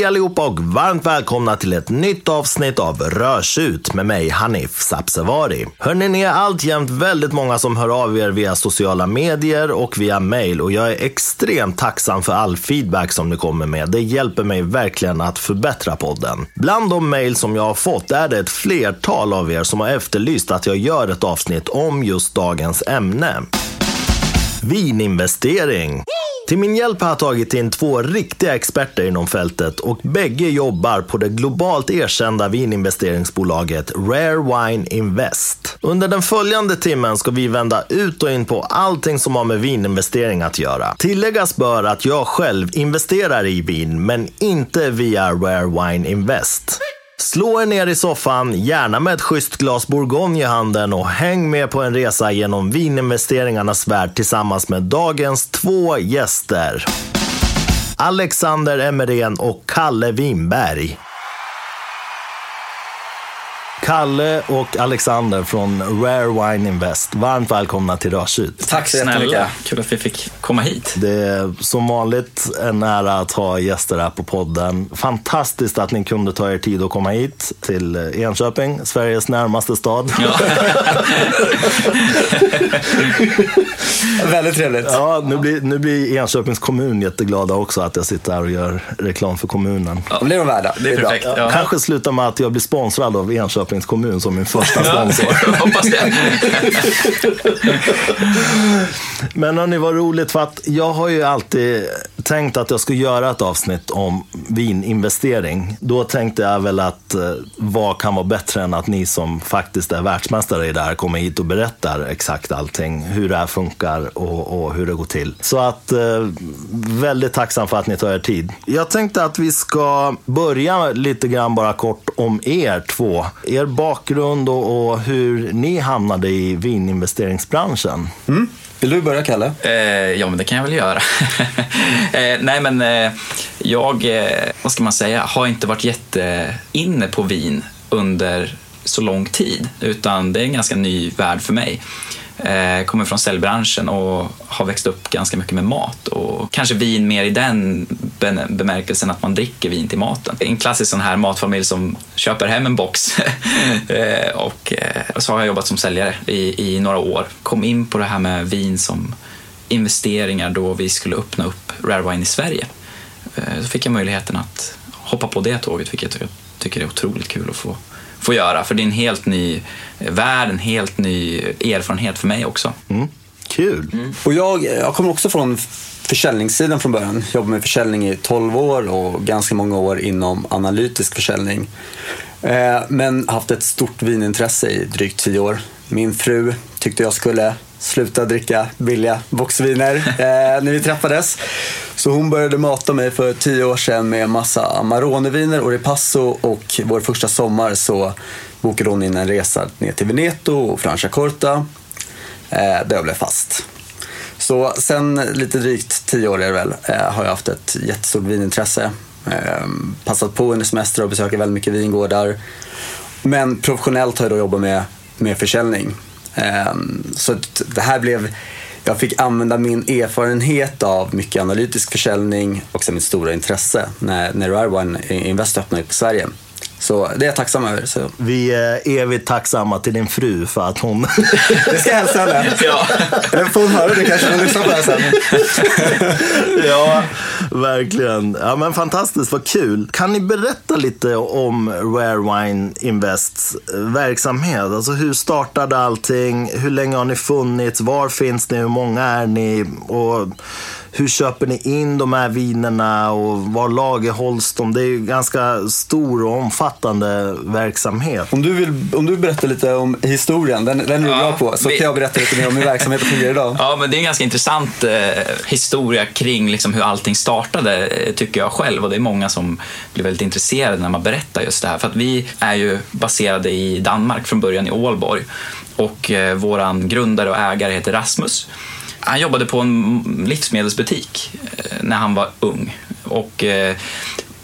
Hej allihopa och varmt välkomna till ett nytt avsnitt av Rörsut med mig Hanif Sabsevari. Hörni, ni är alltjämt väldigt många som hör av er via sociala medier och via mail och jag är extremt tacksam för all feedback som ni kommer med. Det hjälper mig verkligen att förbättra podden. Bland de mail som jag har fått är det ett flertal av er som har efterlyst att jag gör ett avsnitt om just dagens ämne. Vininvestering. Till min hjälp har jag tagit in två riktiga experter inom fältet och bägge jobbar på det globalt erkända vininvesteringsbolaget Rare Wine Invest. Under den följande timmen ska vi vända ut och in på allting som har med vininvestering att göra. Tilläggas bör att jag själv investerar i vin, men inte via Rare Wine Invest. Slå er ner i soffan, gärna med ett schysst glas bourgogne i handen och häng med på en resa genom vininvesteringarnas värld tillsammans med dagens två gäster. Alexander Emmerén och Kalle Winberg. Kalle och Alexander från Rare Wine Invest. Varmt välkomna till Rörsut. Tack så jättemycket. Kul att vi fick komma hit. Det är som vanligt en ära att ha gäster här på podden. Fantastiskt att ni kunde ta er tid att komma hit till Enköping, Sveriges närmaste stad. Ja. Väldigt trevligt. Ja, nu blir, nu blir Enköpings kommun jätteglada också att jag sitter här och gör reklam för kommunen. Ja, det är de värda. Det är, det är perfekt. Ja. Kanske slutar med att jag blir sponsrad av Enköpings kommun som min första sponsor. Ja, hoppas det. Men hörni, vad roligt för att jag har ju alltid tänkt att jag ska göra ett avsnitt om vininvestering. Då tänkte jag väl att eh, vad kan vara bättre än att ni som faktiskt är världsmästare i det här kommer hit och berättar exakt allting. Hur det här funkar och, och hur det går till. Så att eh, väldigt tacksam för att ni tar er tid. Jag tänkte att vi ska börja lite grann bara kort om er två. Er bakgrund och, och hur ni hamnade i vininvesteringsbranschen. Mm. Vill du börja, Kalle? Eh, ja, men det kan jag väl göra. eh, nej, men eh, jag, eh, vad ska man säga, har inte varit jätteinne på vin under så lång tid, utan det är en ganska ny värld för mig. Jag kommer från säljbranschen och har växt upp ganska mycket med mat och kanske vin mer i den bemärkelsen att man dricker vin till maten. En klassisk sån här matfamilj som köper hem en box eh, och eh, så har jag jobbat som säljare i, i några år. Kom in på det här med vin som investeringar då vi skulle öppna upp Rare Wine i Sverige. Så fick jag möjligheten att hoppa på det tåget, vilket jag tycker är otroligt kul att få få göra. För det är en helt ny värld, en helt ny erfarenhet för mig också. Mm. Kul! Mm. Och jag, jag kommer också från försäljningssidan från början. Jag Jobbade med försäljning i 12 år och ganska många år inom analytisk försäljning. Eh, men haft ett stort vinintresse i drygt 10 år. Min fru tyckte jag skulle sluta dricka billiga boxviner eh, när vi träffades. Så hon började mata mig för tio år sedan med massa Amarone-viner och Ripasso och vår första sommar så bokade hon in en resa ner till Veneto och Franciacorta eh, där jag blev fast. Så sen lite drygt tio år är det väl, eh, har jag haft ett jättestort vinintresse. Eh, passat på under semester och besöker väldigt mycket vingårdar. Men professionellt har jag då jobbat med, med försäljning. Ehm, så det här blev jag fick använda min erfarenhet av mycket analytisk försäljning och sen mitt stora intresse när, när Rarewine Invest öppnade upp i Sverige. Så det är jag tacksam över. Så. Vi är evigt tacksamma till din fru för att hon... det ska jag hälsa henne. Ja. Eller får hon höra det kanske hon lyssnar på det här sen. ja, verkligen. Ja, men fantastiskt, vad kul. Kan ni berätta lite om Rare Wine Invests verksamhet? Alltså hur startade allting? Hur länge har ni funnits? Var finns ni? Hur många är ni? Och hur köper ni in de här vinerna och var lagerhålls de? Det är ju ganska stor och omfattande verksamhet. Om du vill, om du berättar lite om historien, den, den är du ja, bra på, så vi... kan jag berätta lite mer om hur verksamheten fungerar idag. Ja, men det är en ganska intressant eh, historia kring liksom hur allting startade, eh, tycker jag själv. Och det är många som blir väldigt intresserade när man berättar just det här. För att vi är ju baserade i Danmark från början, i Ålborg. Och eh, våran grundare och ägare heter Rasmus. Han jobbade på en livsmedelsbutik eh, när han var ung och eh,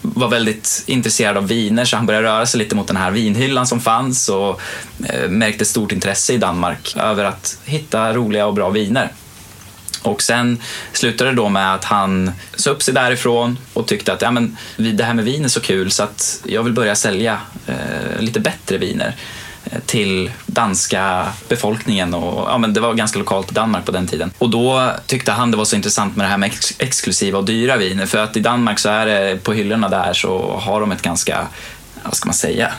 var väldigt intresserad av viner så han började röra sig lite mot den här vinhyllan som fanns och eh, märkte stort intresse i Danmark över att hitta roliga och bra viner. Och sen slutade det då med att han sa upp sig därifrån och tyckte att ja, men, det här med vin är så kul så att jag vill börja sälja eh, lite bättre viner till danska befolkningen och ja, men det var ganska lokalt i Danmark på den tiden. Och då tyckte han det var så intressant med det här med ex exklusiva och dyra viner för att i Danmark så är det på hyllorna där så har de ett ganska, vad ska man säga,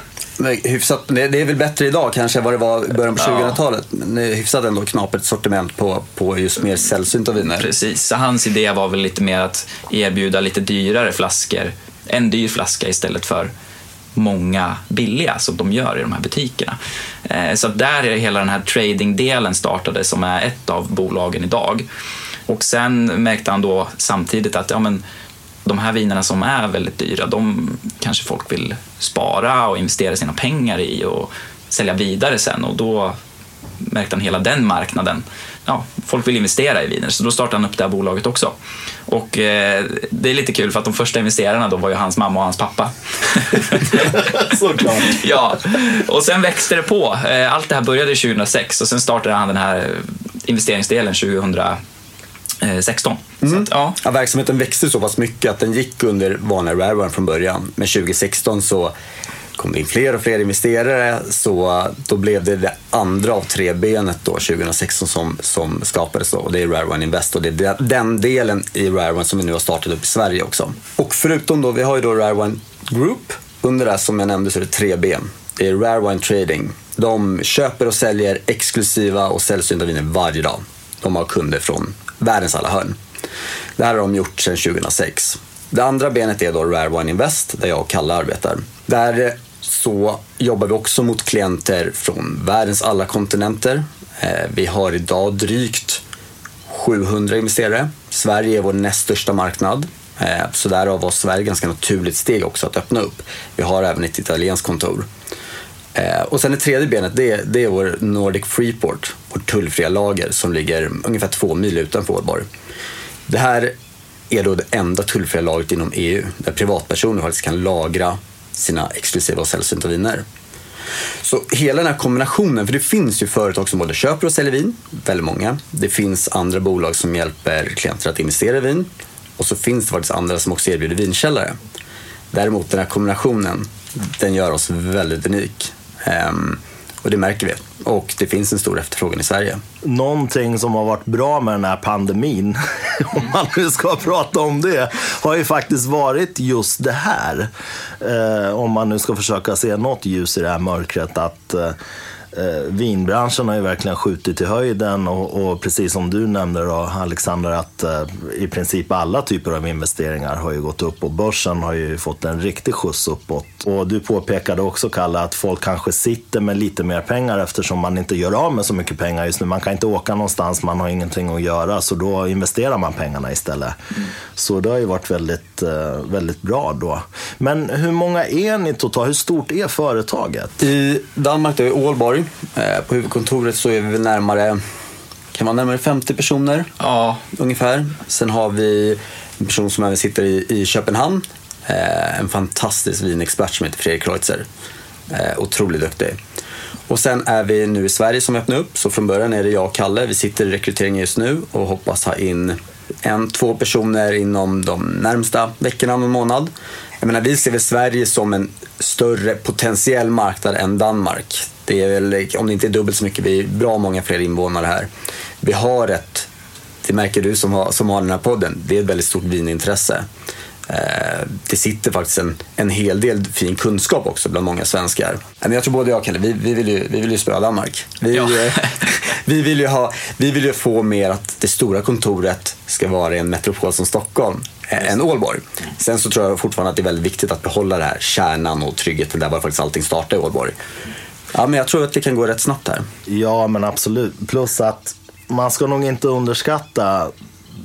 hyfsat, det är väl bättre idag kanske än vad det var i början på 2000-talet. Men hyfsat ändå knapert sortiment på, på just mer sällsynta viner. Precis, så hans idé var väl lite mer att erbjuda lite dyrare flaskor. En dyr flaska istället för många billiga som de gör i de här butikerna. Eh, så där är hela den här tradingdelen startade som är ett av bolagen idag. Och sen märkte han då samtidigt att ja, men, de här vinerna som är väldigt dyra, de kanske folk vill spara och investera sina pengar i och sälja vidare sen och då märkte han hela den marknaden. Ja, folk vill investera i viner, så då startade han upp det här bolaget också. Och eh, det är lite kul för att de första investerarna då var ju hans mamma och hans pappa. Såklart. ja, och sen växte det på. Eh, allt det här började 2006 och sen startade han den här investeringsdelen 2000 16. Mm. Att, ja. Ja, verksamheten växte så pass mycket att den gick under vanliga Rareware från början. Men 2016 så kom det in fler och fler investerare så då blev det det andra av tre benet då 2016 som, som skapades då, och det är Rare One Invest och det är den delen i Rare One som vi nu har startat upp i Sverige också. Och förutom då, vi har ju då Rare One Group. Under det som jag nämnde så är det tre ben. Det är Rare Wine Trading. De köper och säljer exklusiva och sällsynta viner varje dag. De har kunder från världens alla hörn. Det här har de gjort sedan 2006. Det andra benet är då Rare One Invest, där jag och Kalle arbetar. Där så jobbar vi också mot klienter från världens alla kontinenter. Eh, vi har idag drygt 700 investerare. Sverige är vår näst största marknad. Eh, så därav var Sverige ganska naturligt steg också att öppna upp. Vi har även ett italienskt kontor. Eh, och sen det tredje benet, det är, det är vår Nordic Freeport, vårt tullfria lager som ligger ungefär två mil utanför Ålborg. Det här är då det enda tullfria lagret inom EU där privatpersoner faktiskt kan lagra sina exklusiva och sällsynta viner. Så hela den här kombinationen, för det finns ju företag som både köper och säljer vin, väldigt många. Det finns andra bolag som hjälper klienter att investera i vin och så finns det faktiskt andra som också erbjuder vinkällare. Däremot den här kombinationen, den gör oss väldigt unik. Um, och det märker vi. Och det finns en stor efterfrågan i Sverige. Någonting som har varit bra med den här pandemin, om man nu ska prata om det, har ju faktiskt varit just det här. Eh, om man nu ska försöka se något ljus i det här mörkret. att eh, eh, vinbranschen har ju verkligen skjutit i höjden och, och precis som du nämnde då, Alexander, att eh, i princip alla typer av investeringar har ju gått upp och börsen har ju fått en riktig skjuts uppåt. Och du påpekade också, Kalle, att folk kanske sitter med lite mer pengar eftersom man inte gör av med så mycket pengar just nu. Man kan inte åka någonstans, man har ingenting att göra, så då investerar man pengarna istället. Mm. Så det har ju varit väldigt, eh, väldigt bra då. Men hur många är ni totalt? Hur stort är företaget? I Danmark, då är Ålborg, Eh, på huvudkontoret så är vi närmare, kan vara närmare 50 personer ja. ungefär. Sen har vi en person som även sitter i, i Köpenhamn. Eh, en fantastisk vinexpert som heter Fredrik Kreutzer. Eh, otroligt duktig. Och sen är vi nu i Sverige som öppnar upp. Så från början är det jag och Kalle. Vi sitter i rekryteringen just nu och hoppas ha in en, två personer inom de närmsta veckorna, någon månad. Jag menar, vi ser väl Sverige som en större potentiell marknad än Danmark. Det är väl, om det inte är dubbelt så mycket, vi är bra många fler invånare här. Vi har ett, det märker du som har, som har den här podden, det är ett väldigt stort vinintresse. Eh, det sitter faktiskt en, en hel del fin kunskap också bland många svenskar. Men jag tror både jag och Kalle, vi, vi, vill ju, vi vill ju spöa Danmark. Vi, ja. vi, vill ju ha, vi vill ju få mer att det stora kontoret ska vara i en metropol som Stockholm än Ålborg. Sen så tror jag fortfarande att det är väldigt viktigt att behålla det här kärnan och tryggheten där var faktiskt allting startade i Ålborg. Ja, men jag tror att det kan gå rätt snabbt här. Ja, men absolut. Plus att man ska nog inte underskatta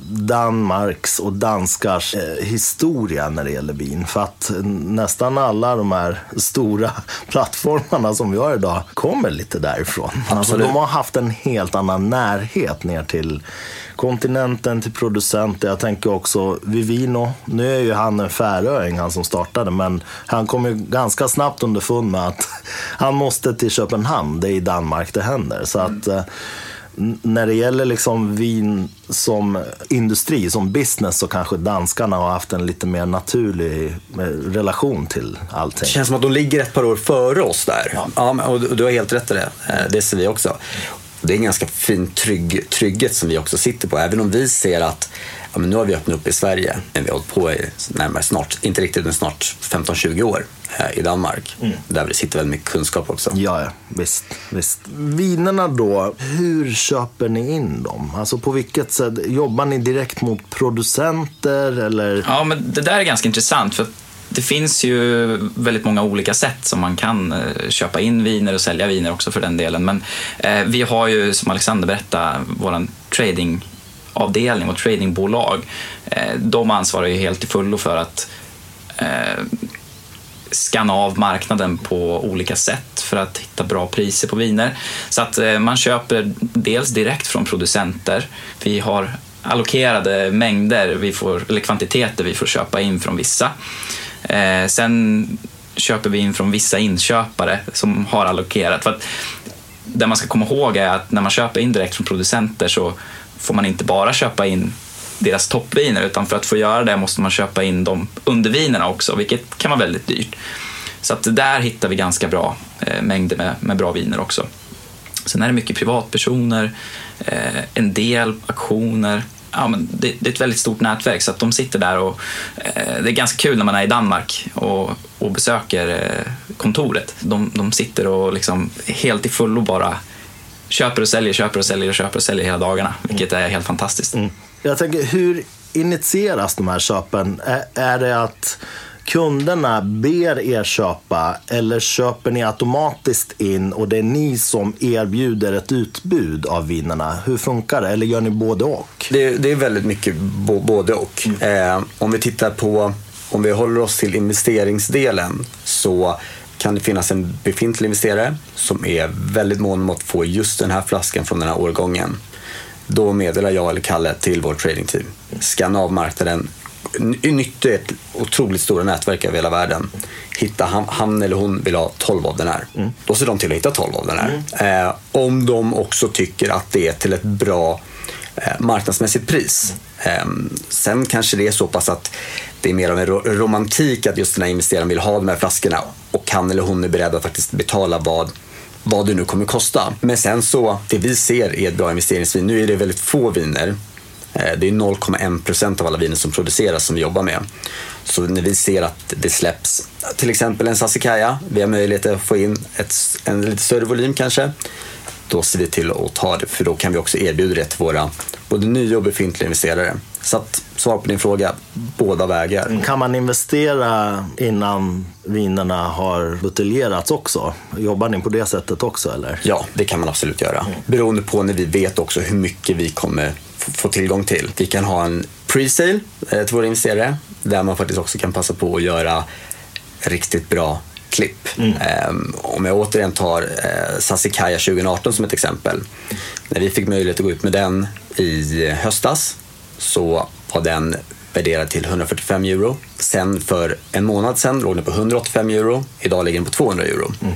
Danmarks och danskars eh, historia när det gäller vin. För att nästan alla de här stora plattformarna som vi har idag kommer lite därifrån. Alltså, de har haft en helt annan närhet ner till kontinenten, till producenter. Jag tänker också Vivino. Nu är ju han en färöing, han som startade, men han kom ju ganska snabbt underfund med att han måste till Köpenhamn. Det är i Danmark det händer. Så att, mm när det gäller liksom vin som industri, som business, så kanske danskarna har haft en lite mer naturlig eh, relation till allting. Det känns som att de ligger ett par år före oss där. Ja. ja och du har helt rätt i det. Eh, det ser vi också. Det är en ganska fin trygg, trygghet som vi också sitter på. Även om vi ser att ja, nu har vi öppnat upp i Sverige, men vi har hållit på i närmare snart, inte riktigt, men snart 15-20 år i Danmark. Mm. Där det sitter väldigt mycket kunskap också. Ja, ja. Visst, visst. Vinerna då, hur köper ni in dem? Alltså på vilket sätt? Jobbar ni direkt mot producenter eller? Ja, men det där är ganska intressant. för det finns ju väldigt många olika sätt som man kan eh, köpa in viner och sälja viner också för den delen. Men eh, vi har ju, som Alexander berättade, vår tradingavdelning och tradingbolag. Eh, de ansvarar ju helt till fullo för att eh, skanna av marknaden på olika sätt för att hitta bra priser på viner. Så att eh, man köper dels direkt från producenter. Vi har allokerade mängder, vi får, eller kvantiteter vi får köpa in från vissa. Eh, sen köper vi in från vissa inköpare som har allokerat. För att det man ska komma ihåg är att när man köper in direkt från producenter så får man inte bara köpa in deras toppviner utan för att få göra det måste man köpa in de undervinerna också, vilket kan vara väldigt dyrt. Så att där hittar vi ganska bra eh, mängder med, med, bra viner också. Sen är det mycket privatpersoner, eh, en del aktioner. Ja, men det, det, är ett väldigt stort nätverk så att de sitter där och eh, det är ganska kul när man är i Danmark och, och besöker eh, kontoret. De, de sitter och liksom helt i fullo bara köper och säljer, köper och säljer och köper och säljer hela dagarna, vilket är helt fantastiskt. Mm. Jag tänker, hur initieras de här köpen? Är, det att kunderna ber er köpa eller köper ni automatiskt in och det är ni som erbjuder ett utbud av vinerna? Hur funkar det? Eller gör ni både och? Det, det är väldigt mycket både och. Mm. Eh, om vi tittar på, om vi håller oss till investeringsdelen så kan det finnas en befintlig investerare som är väldigt mån om att få just den här flaskan från den här årgången. Då meddelar jag eller Kalle till vårt tradingteam. Skanna av marknaden. Nyttja ett otroligt stora nätverk över hela världen. Hitta han, han eller hon vill ha 12 av den här. Mm. Då ser de till att hitta 12 av den här. Mm. Eh, om de också tycker att det är till ett bra eh, marknadsmässigt pris. Eh, sen kanske det är så pass att det är mer av en romantik att just den här investeraren vill ha de här flaskorna och han eller hon är beredd att faktiskt betala vad vad det nu kommer kosta. Men sen så, det vi ser är ett bra investeringsvin. Nu är det väldigt få viner. Eh, det är 0,1 procent av alla viner som produceras som vi jobbar med. Så när vi ser att det släpps, till exempel en Sassicaia, vi har möjlighet att få in ett, en lite större volym kanske, då ser vi till att ta det, för då kan vi också erbjuda det till våra både nya och befintliga investerare. Så att, svar på din fråga, båda vägar. Kan man investera innan vinerna har buteljerats också? Jobbar ni på det sättet också eller? Ja, det kan man absolut göra. Mm. Beroende på när vi vet också hur mycket vi kommer få tillgång till. Vi kan ha en pre-sale eh, till våra investerare där man faktiskt också kan passa på att göra riktigt bra klipp. Mm. Um, om jag återigen tar uh, Sassicaia 2018 som ett exempel. När vi fick möjlighet att gå ut med den i höstas så var den värderad till 145 euro. Sen för en månad sen låg den på 185 euro. Idag ligger den på 200 euro. Mm.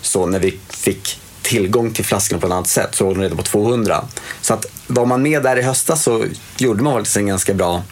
Så när vi fick tillgång till flaskorna på ett annat sätt så låg den redan på 200. Så att var man med där i höstas så gjorde man faktiskt en ganska bra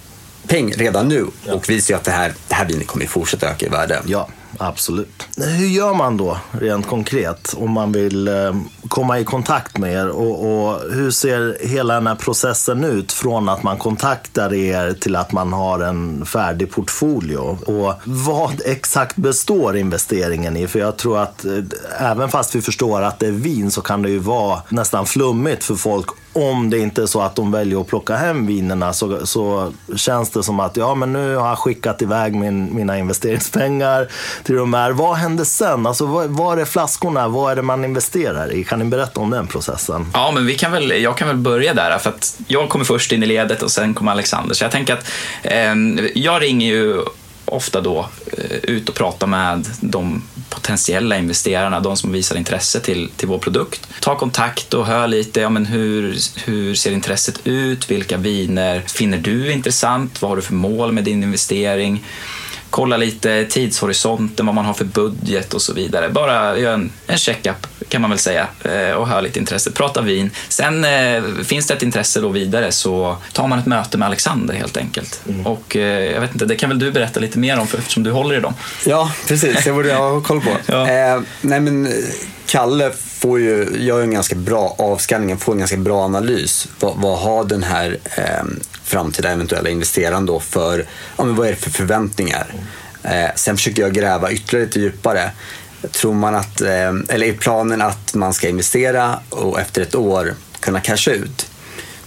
peng redan nu ja. och visar ju att det här, det här vinet kommer fortsätta öka i värde. Ja, absolut. Hur gör man då rent konkret om man vill eh, komma i kontakt med er och, och, hur ser hela den här processen ut från att man kontaktar er till att man har en färdig portfolio? Och vad exakt består investeringen i? För jag tror att eh, även fast vi förstår att det är vin så kan det ju vara nästan flummigt för folk om det inte är så att de väljer att plocka hem vinerna så, så känns det som att ja, men nu har jag skickat iväg min, mina investeringspengar till de här. Vad händer sen? Alltså, vad, var är flaskorna? Vad är det man investerar i? Kan ni berätta om den processen? Ja, men vi kan väl, jag kan väl börja där. För att jag kommer först in i ledet och sen kommer Alexander. Så jag tänker att eh, jag ringer ju ofta då eh, ut och pratar med de potentiella investerarna, de som visar intresse till, till vår produkt. Ta kontakt och hör lite, ja, men hur, hur ser intresset ut? Vilka viner finner du intressant? Vad har du för mål med din investering? Kolla lite tidshorisonten, vad man har för budget och så vidare. Bara göra en, en check-up kan man väl säga eh, och ha lite intresse. Prata vin. Sen eh, finns det ett intresse då vidare så tar man ett möte med Alexander helt enkelt. Mm. Och eh, jag vet inte, det kan väl du berätta lite mer om för, eftersom du håller i dem. Ja, precis. Det borde jag ha koll på. ja. eh, nej men Kalle får ju, gör en ganska bra avskanning, får en ganska bra analys. Vad, vad har den här eh, framtida eventuella investeraren då för, ja, men vad är det för förväntningar? Eh, sen försöker jag gräva ytterligare lite djupare. Tror man att, eh, eller är planen att man ska investera och efter ett år kunna casha ut?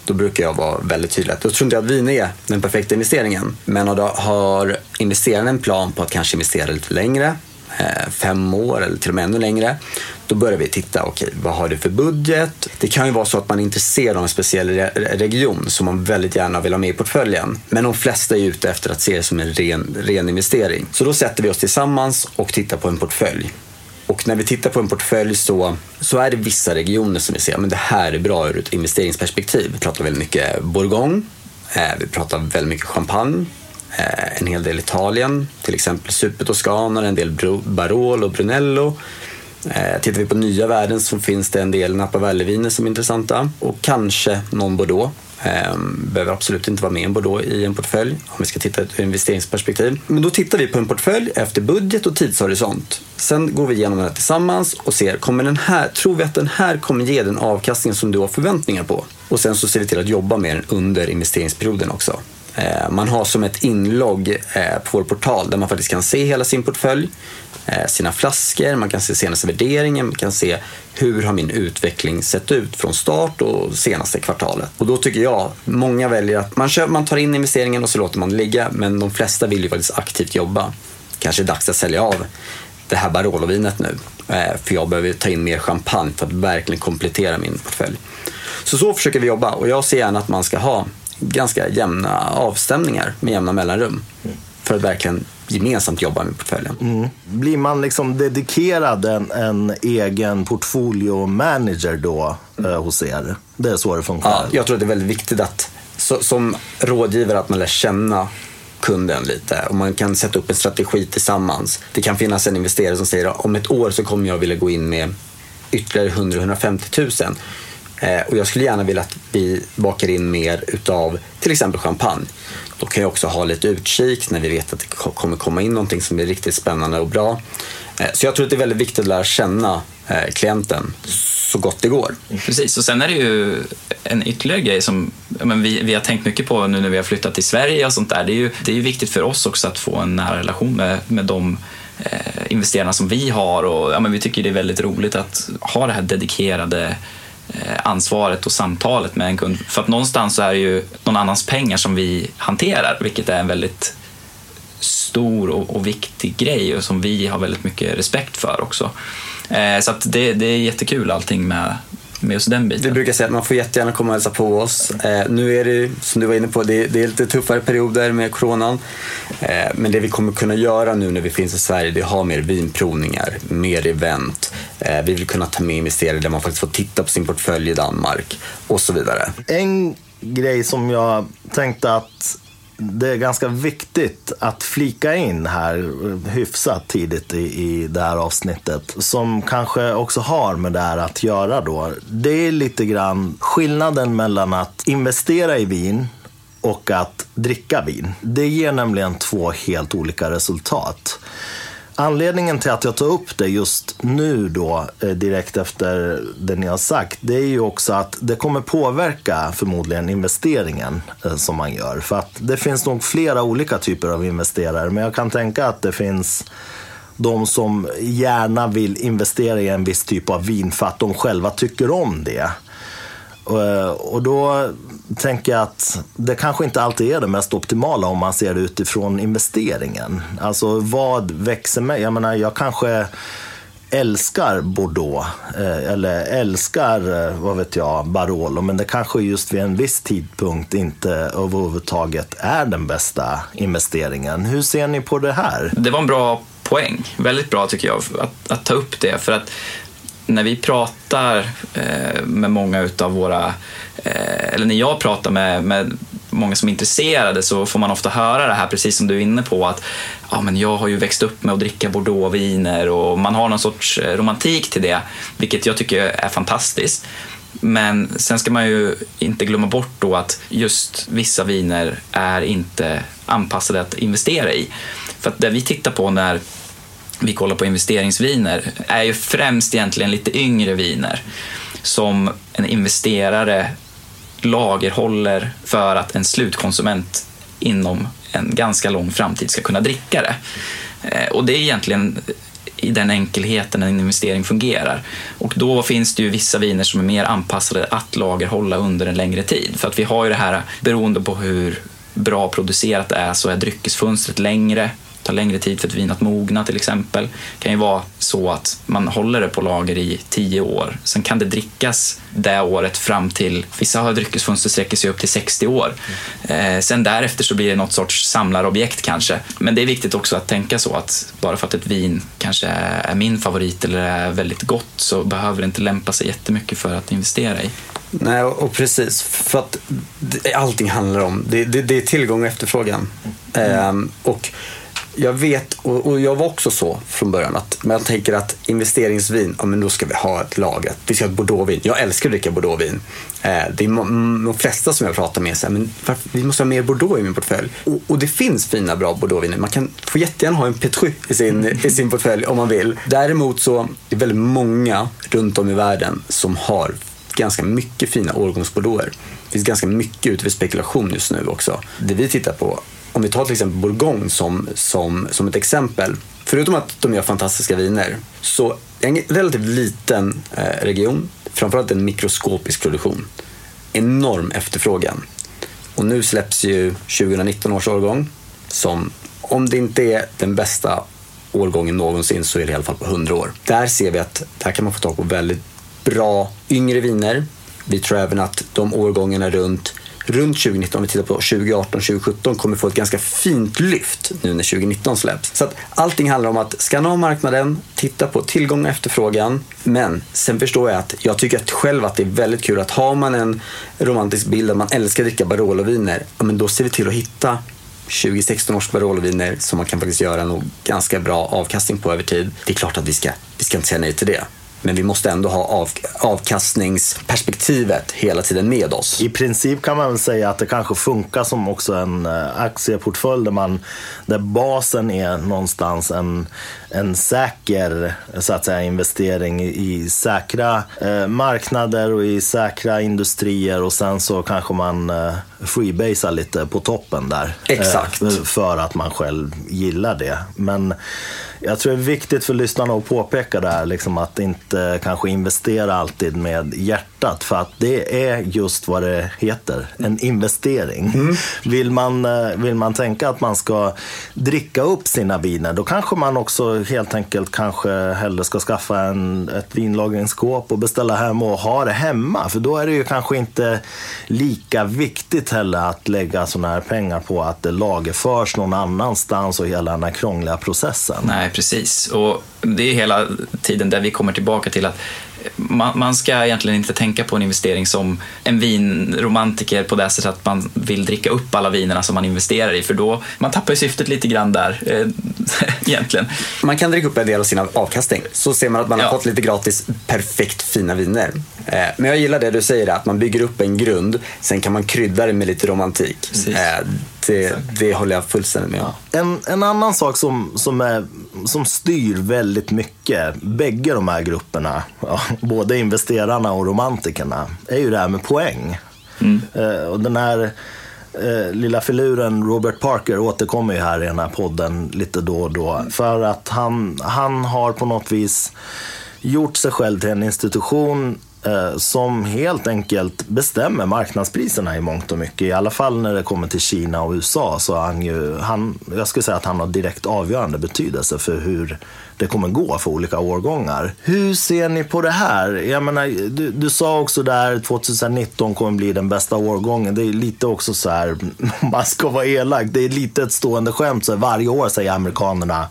Då brukar jag vara väldigt tydlig. Då tror inte jag att vin är den perfekta investeringen. Men har investeraren en plan på att kanske investera lite längre, eh, fem år eller till och med ännu längre, då börjar vi titta, okej, okay, vad har du för budget? Det kan ju vara så att man är intresserad av en speciell region som man väldigt gärna vill ha med i portföljen. Men de flesta är ute efter att se det som en ren, ren investering. Så då sätter vi oss tillsammans och tittar på en portfölj. Och när vi tittar på en portfölj så, så är det vissa regioner som vi ser, men det här är bra ur ett investeringsperspektiv. Vi pratar väldigt mycket Bourgogne, eh, vi pratar väldigt mycket champagne, eh, en hel del Italien, till exempel Super Toscana, en del Barolo och Brunello. Eh, tittar vi på nya värden så finns det en del Napa Valley-viner som är intressanta och kanske någon Bordeaux. Ehm, behöver absolut inte vara med en Bordeaux i en portfölj om vi ska titta ur ett investeringsperspektiv. Men då tittar vi på en portfölj efter budget och tidshorisont. Sen går vi igenom den här tillsammans och ser, kommer den här, tror vi att den här kommer ge den avkastning som du har förväntningar på? Och sen så ser vi till att jobba med den under investeringsperioden också. Eh, man har som ett inlogg eh, på vår portal där man faktiskt kan se hela sin portfölj. Eh, sina flaskor, man kan se senaste värderingen, man kan se hur har min utveckling sett ut från start och senaste kvartalet. Och då tycker jag, många väljer att man, köper, man tar in investeringen och så låter man det ligga, men de flesta vill ju faktiskt aktivt jobba. Kanske är dags att sälja av det här Barolo-vinet nu, för jag behöver ta in mer champagne för att verkligen komplettera min portfölj. Så så försöker vi jobba och jag ser gärna att man ska ha ganska jämna avstämningar med jämna mellanrum för att verkligen gemensamt jobba med portföljen. Mm. Blir man liksom dedikerad en, en egen portfolio-manager då eh, hos er? Det är så det funkar? Ja, jag tror att det är väldigt viktigt att så, som rådgivare att man lär känna kunden lite och man kan sätta upp en strategi tillsammans. Det kan finnas en investerare som säger om ett år så kommer jag vilja gå in med ytterligare 100-150 000 eh, Eh, och jag skulle gärna vilja att vi bakar in mer utav till exempel champagne. Då kan jag också ha lite utkik när vi vet att det kommer komma in någonting som är riktigt spännande och bra. Eh, så jag tror att det är väldigt viktigt att lära känna eh, klienten så gott det går. Precis, och sen är det ju en ytterligare grej som men vi, vi har tänkt mycket på nu när vi har flyttat till Sverige och sånt där. Det är ju det är viktigt för oss också att få en nära relation med, med de eh, investerarna som vi har och ja, men vi tycker det är väldigt roligt att ha det här dedikerade Eh, ansvaret och samtalet med en kund. För att någonstans så är det ju någon annans pengar som vi hanterar, vilket är en väldigt stor och, och viktig grej och som vi har väldigt mycket respekt för också. Eh, så att det, det är jättekul allting med, med just den biten. Vi brukar säga att man får jättegärna komma och hälsa på oss. Eh, nu är det, som du var inne på, det, det är lite tuffare perioder med coronan. Eh, men det vi kommer kunna göra nu när vi finns i Sverige, det är att ha mer vinprovningar, mer event. Eh, vi vill kunna ta med investerare där man faktiskt får titta på sin portfölj i Danmark och så vidare. En grej som jag tänkte att det är ganska viktigt att flika in här hyfsat tidigt i, i det här avsnittet. Som kanske också har med det här att göra då. Det är lite grann skillnaden mellan att investera i vin och att dricka vin. Det ger nämligen två helt olika resultat. Anledningen till att jag tar upp det just nu då, eh, direkt efter det ni har sagt, det är ju också att det kommer påverka förmodligen investeringen eh, som man gör. För att det finns nog flera olika typer av investerare, men jag kan tänka att det finns de som gärna vill investera i en viss typ av vin för att de själva tycker om det. Eh, och då tänker jag att det kanske inte alltid är det mest optimala om man ser det utifrån investeringen. Alltså vad växer mig? Jag menar, jag kanske älskar Bordeaux eh, eller älskar, eh, vad vet jag, Barolo. Men det kanske just vid en viss tidpunkt inte överhuvudtaget är den bästa investeringen. Hur ser ni på det här? Det var en bra poäng. Väldigt bra tycker jag att, att ta upp det. För att när vi pratar eh, med många utav våra, eh, eller när jag pratar med, med många som är intresserade så får man ofta höra det här, precis som du är inne på, att ja, men jag har ju växt upp med att dricka bordeauxviner och man har någon sorts eh, romantik till det, vilket jag tycker är fantastiskt. Men sen ska man ju inte glömma bort då att just vissa viner är inte anpassade att investera i. För att det vi tittar på när vi kollar på investeringsviner är ju främst egentligen lite yngre viner som en investerare lagerhåller för att en slutkonsument inom en ganska lång framtid ska kunna dricka det. Eh, och det är egentligen i den enkelheten en investering fungerar. Och då finns det ju vissa viner som är mer anpassade att lagerhålla under en längre tid. För att vi har ju det här, beroende på hur bra producerat det är, så är dryckesfönstret längre tar längre tid för ett vin att mogna till exempel. Det kan ju vara så att man håller det på lager i tio år. Sen kan det drickas det året fram till, vissa har dryckesfönster sträcker sig upp till 60 år. Eh, sen därefter så blir det något sorts samlarobjekt kanske. Men det är viktigt också att tänka så att bara för att ett vin kanske är min favorit eller är väldigt gott så behöver det inte lämpa sig jättemycket för att investera i. Nej, och precis. För att allting handlar om, det, det, det är tillgång och efterfrågan. Mm. Ehm, och jag vet, och, jag var också så från början, att man tänker att investeringsvin, ja men då ska vi ha ett lager. Vi ska ha ett bordeauxvin. Jag älskar att dricka bordeauxvin. Eh, det är de flesta som jag pratar med säger, men vi måste ha mer bordeaux i min portfölj. Och, och det finns fina bra bordeauxviner. Man kan få jättegärna ha en Petru i sin, i sin portfölj om man vill. Däremot så är det väldigt många runt om i världen som har ganska mycket fina årgångsbordeauxer. Det finns ganska mycket ute för spekulation just nu också. Det vi tittar på om vi tar till exempel Bourgogne som, som, som ett exempel. Förutom att de gör fantastiska viner så är en relativt liten eh, region, framförallt en mikroskopisk produktion. Enorm efterfrågan. Och nu släpps ju 2019 års årgång som, om det inte är den bästa årgången någonsin så är det i alla fall på 100 år. Där ser vi att där kan man få tag på väldigt bra yngre viner. Vi tror även att de årgångarna runt runt 2019, om vi tittar på 2018, 2017, kommer få ett ganska fint lyft nu när 2019 släpps. Så att allting handlar om att skanna av marknaden, titta på tillgång och efterfrågan. Men sen förstår jag att jag tycker att själv att det är väldigt kul att har man en romantisk bild att man älskar att dricka Barolo-viner, ja, men då ser vi till att hitta 2016 års Barolo-viner som man kan faktiskt göra nog ganska bra avkastning på över tid. Det är klart att vi ska, vi ska inte säga nej till det. Men vi måste ändå ha av, avkastningsperspektivet hela tiden med oss. I princip kan man väl säga att det kanske funkar som också en eh, aktieportfölj där, man, där basen är någonstans en, en säker så att säga, investering i, i säkra eh, marknader och i säkra industrier och sen så kanske man eh, freebasar lite på toppen där. Exakt. Eh, för att man själv gillar det. Men jag tror det är viktigt för lyssnarna att påpeka det här, liksom att inte kanske investera alltid med hjärtat. För att det är just vad det heter, en investering. Mm. Vill, man, eh, vill man tänka att man ska dricka upp sina viner, då kanske man också helt enkelt kanske hellre ska skaffa en, ett vinlagringsskåp och beställa hem och ha det hemma. För då är det ju kanske inte lika viktigt heller att lägga sådana här pengar på att det lagerförs någon annanstans och hela den här krångliga processen. Nej, precis. Och det är hela tiden där vi kommer tillbaka till att man, man, ska egentligen inte tänka på en investering som en vinromantiker på det sättet att man vill dricka upp alla vinerna som man investerar i för då man tappar ju syftet lite grann där eh, egentligen. Man kan dricka upp en del av sin avkastning så ser man att man har fått lite gratis perfekt fina viner. Eh, men jag gillar det du säger att man bygger upp en grund sen kan man krydda det med lite romantik. Eh, det, det håller jag fullständigt med om. En, en annan sak som, som, är, som styr väldigt mycket, bägge de här grupperna, ja, både investerarna och romantikerna, är ju det här med poäng. Mm. Eh, och den här eh, lilla filuren Robert Parker återkommer ju här i den här podden lite då och då. För att han, han har på något vis gjort sig själv till en institution eh, Eh, som helt enkelt bestämmer marknadspriserna i mångt och mycket. I alla fall när det kommer till Kina och USA så han ju, han, jag skulle säga att han har direkt avgörande betydelse för hur det kommer gå för olika årgångar. Hur ser ni på det här? Jag menar, du, du sa också där 2019 kommer bli den bästa årgången. Det är lite också så här, man ska vara elak, det är lite ett stående skämt. Så varje år säger amerikanerna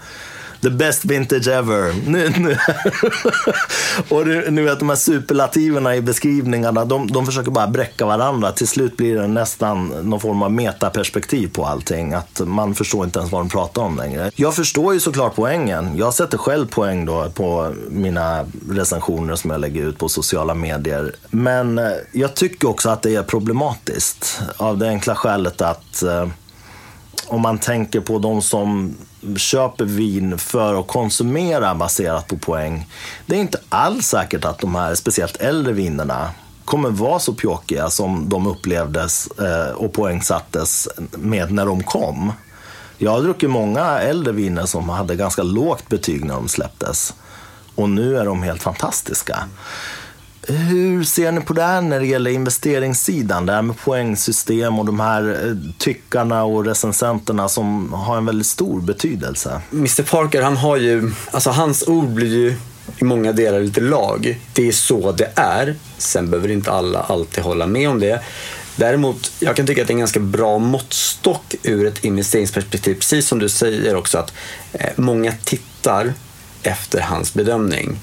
The best vintage ever. Nu, nu. och du, nu vet de här superlativerna i beskrivningarna, de, de försöker bara bräcka varandra. Till slut blir det nästan någon form av metaperspektiv på allting. Att man förstår inte ens vad de pratar om längre. Jag förstår ju såklart poängen. Jag sätter själv poäng då på mina recensioner som jag lägger ut på sociala medier. Men eh, jag tycker också att det är problematiskt. Av det enkla skälet att eh, om man tänker på de som köper vin för att konsumera baserat på poäng. Det är inte alls säkert att de här speciellt äldre vinerna kommer vara så pjåkiga som de upplevdes eh, och poängsattes med när de kom. Jag har druckit många äldre viner som hade ganska lågt betyg när de släpptes. Och nu är de helt fantastiska. Hur ser ni på det här när det gäller investeringssidan? Det här med poängsystem och de här eh, tyckarna och recensenterna som har en väldigt stor betydelse. Mr Parker, han har ju, alltså hans ord blir ju i många delar lite lag. Det är så det är. Sen behöver inte alla alltid hålla med om det. Däremot, jag kan tycka att det är en ganska bra måttstock ur ett investeringsperspektiv. Precis som du säger också att eh, många tittar efter hans bedömning.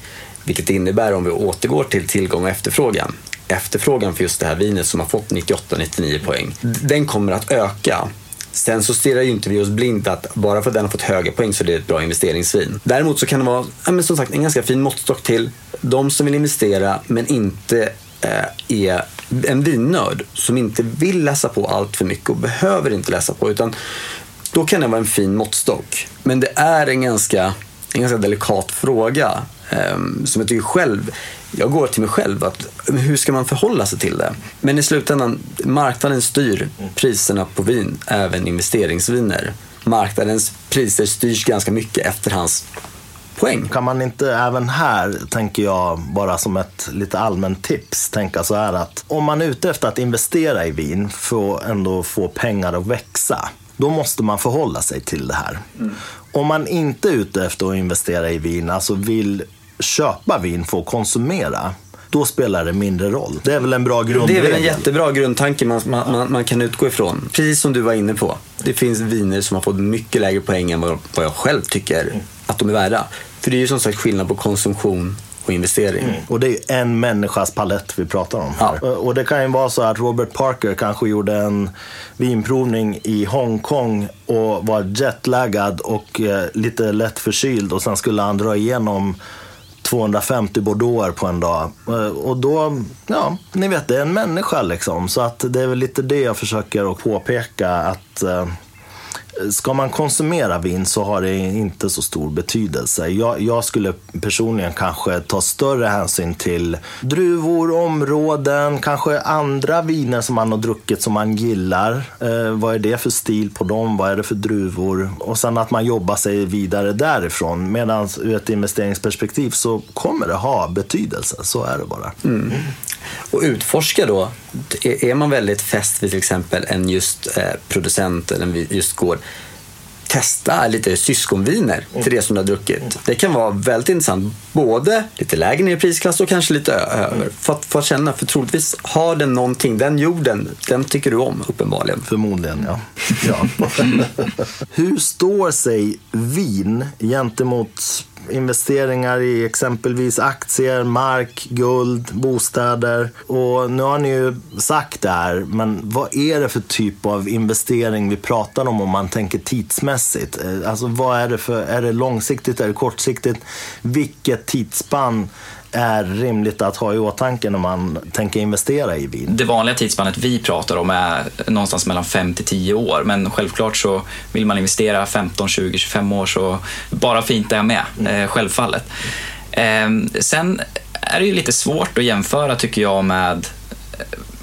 Vilket innebär, om vi återgår till tillgång och efterfrågan, efterfrågan för just det här vinet som har fått 98-99 poäng, den kommer att öka. Sen så stirrar ju inte vi oss blint att bara för att den har fått höga poäng så är det ett bra investeringsvin. Däremot så kan det vara ja, som sagt, en ganska fin måttstock till de som vill investera men inte eh, är en vinnörd som inte vill läsa på allt för mycket och behöver inte läsa på. Utan då kan det vara en fin måttstock. Men det är en ganska, en ganska delikat fråga som jag tycker själv, jag går till mig själv, att hur ska man förhålla sig till det? Men i slutändan, marknaden styr priserna på vin, även investeringsviner. Marknadens priser styrs ganska mycket efter hans poäng. Kan man inte även här, tänker jag, bara som ett lite allmänt tips, tänka så här att om man är ute efter att investera i vin för att ändå få pengar att växa, då måste man förhålla sig till det här. Mm. Om man inte är ute efter att investera i vin, alltså vill köpa vin för att konsumera, då spelar det mindre roll. Det är väl en bra grundregel? Det är väl en jättebra grundtanke man, man, man, kan utgå ifrån. Precis som du var inne på. Det finns viner som har fått mycket lägre poäng än vad, vad jag själv tycker att de är värda. För det är ju som sagt skillnad på konsumtion och investering. Mm. Och det är en människas palett vi pratar om. Ja. Och det kan ju vara så att Robert Parker kanske gjorde en vinprovning i Hongkong och var jetlaggad och eh, lite lätt förkyld och sen skulle han dra igenom 250 bordeauxer på en dag. Eh, och då, ja, ni vet, det är en människa liksom. Så att det är väl lite det jag försöker att påpeka att eh, ska man konsumera vin så har det inte så stor betydelse. Jag, jag, skulle personligen kanske ta större hänsyn till druvor, områden, kanske andra viner som man har druckit som man gillar. Eh, vad är det för stil på dem? Vad är det för druvor? Och sen att man jobbar sig vidare därifrån. Medan ur ett investeringsperspektiv så kommer det ha betydelse. Så är det bara. Mm. Och utforska då. Är man väldigt fäst vid till exempel en just eh, producent eller en just gård testa lite syskonviner till det som du har druckit. Det kan vara väldigt intressant. Både lite lägre ner i prisklass och kanske lite över. För att, för att känna, för troligtvis har den någonting, den jorden, den tycker du om uppenbarligen. Förmodligen, ja. ja. Hur står sig vin gentemot investeringar i exempelvis aktier, mark, guld, bostäder. Och nu har ni ju sagt det här, men vad är det för typ av investering vi pratar om om man tänker tidsmässigt? Eh, alltså vad är det för, är det långsiktigt, är det kortsiktigt? Vilket tidsspann är rimligt att ha i åtanke när man tänker investera i vin? Det vanliga tidsspannet vi pratar om är någonstans mellan 5 till 10 år, men självklart så vill man investera 15, 20, 25 år så bara fint är med, mm. Eh, självfallet. Ehm, sen är det ju lite svårt att jämföra tycker jag med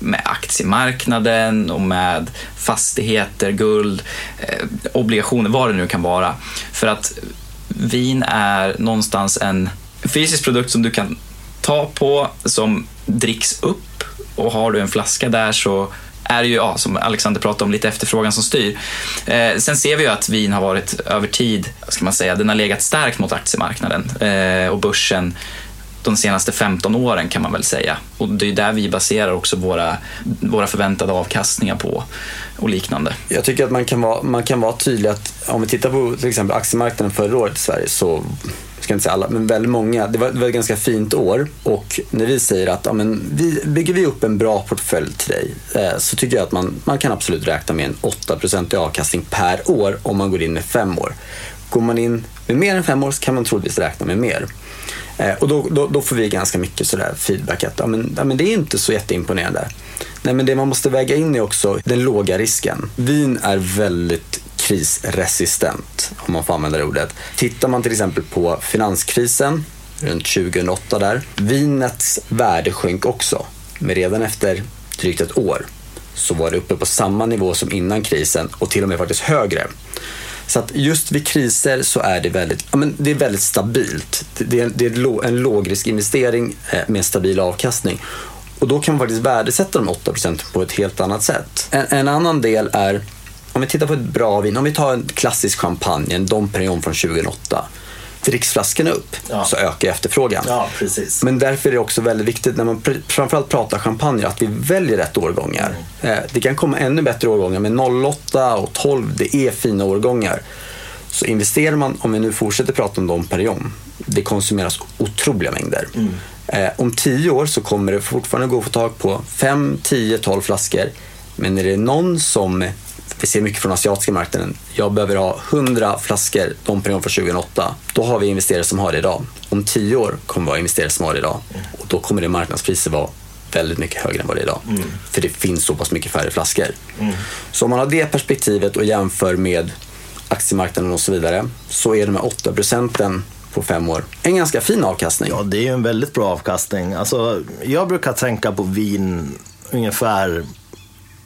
med aktiemarknaden och med fastigheter, guld, eh, obligationer, vad det nu kan vara. För att vin är någonstans en fysisk produkt som du kan ta på, som dricks upp och har du en flaska där så är det ju, ja, som Alexander pratade om, lite efterfrågan som styr. Eh, sen ser vi ju att vin har varit över tid, ska man säga, den har legat starkt mot aktiemarknaden eh, och börsen de senaste 15 åren kan man väl säga. Och det är där vi baserar också våra, våra förväntade avkastningar på och liknande. Jag tycker att man kan, vara, man kan vara tydlig att om vi tittar på till exempel aktiemarknaden förra året i Sverige så ska inte säga alla, men väldigt många. Det var, det var ett ganska fint år och när vi säger att ja, men vi, bygger vi upp en bra portfölj till dig eh, så tycker jag att man, man kan absolut räkna med en 8% avkastning per år om man går in med fem år. Går man in med mer än fem år så kan man troligtvis räkna med mer. Eh, och då, då, då, får vi ganska mycket sådär feedback att ja, men, ja, men det är inte så jätteimponerande. Nej, men det man måste väga in är också den låga risken. Vin är väldigt krisresistent, om man får använda det ordet. Tittar man till exempel på finanskrisen runt 2008 där. Vinets värde sjönk också, men redan efter drygt ett år så var det uppe på samma nivå som innan krisen och till och med faktiskt högre. Så att just vid kriser så är det väldigt, ja, men det är väldigt stabilt. Det är, det är en lågriskinvestering eh, med stabil avkastning. Och då kan man faktiskt värdesätta de 8% på ett helt annat sätt. En, en, annan del är, om vi tittar på ett bra vin, om vi tar en klassisk champagne, en Dom Perignon från 2008 dricks flaskorna upp ja. så ökar efterfrågan. Ja, precis. Men därför är det också väldigt viktigt när man pr framförallt pratar champagne att vi väljer rätt årgångar. Mm. Eh, det kan komma ännu bättre årgångar men 08 och 12 det är fina årgångar. Så investerar man, om vi nu fortsätter prata om Dom Perignon, det konsumeras otroliga mängder. Mm. Eh, om 10 år så kommer det fortfarande gå att få tag på 5, 10, 12 flaskor. Men är det någon som vi ser mycket från asiatiska marknaden. Jag behöver ha 100 flaskor Dom Perignon från 2008. Då har vi investerare som har det idag. Om 10 år kommer vi ha investerare som har det idag. Och då kommer det marknadspriset vara väldigt mycket högre än vad det är idag. Mm. För det finns så pass mycket färre flaskor. Mm. Så om man har det perspektivet och jämför med aktiemarknaden och så vidare så är de här 8 procenten på fem år en ganska fin avkastning. Ja, det är en väldigt bra avkastning. Alltså, jag brukar tänka på vin ungefär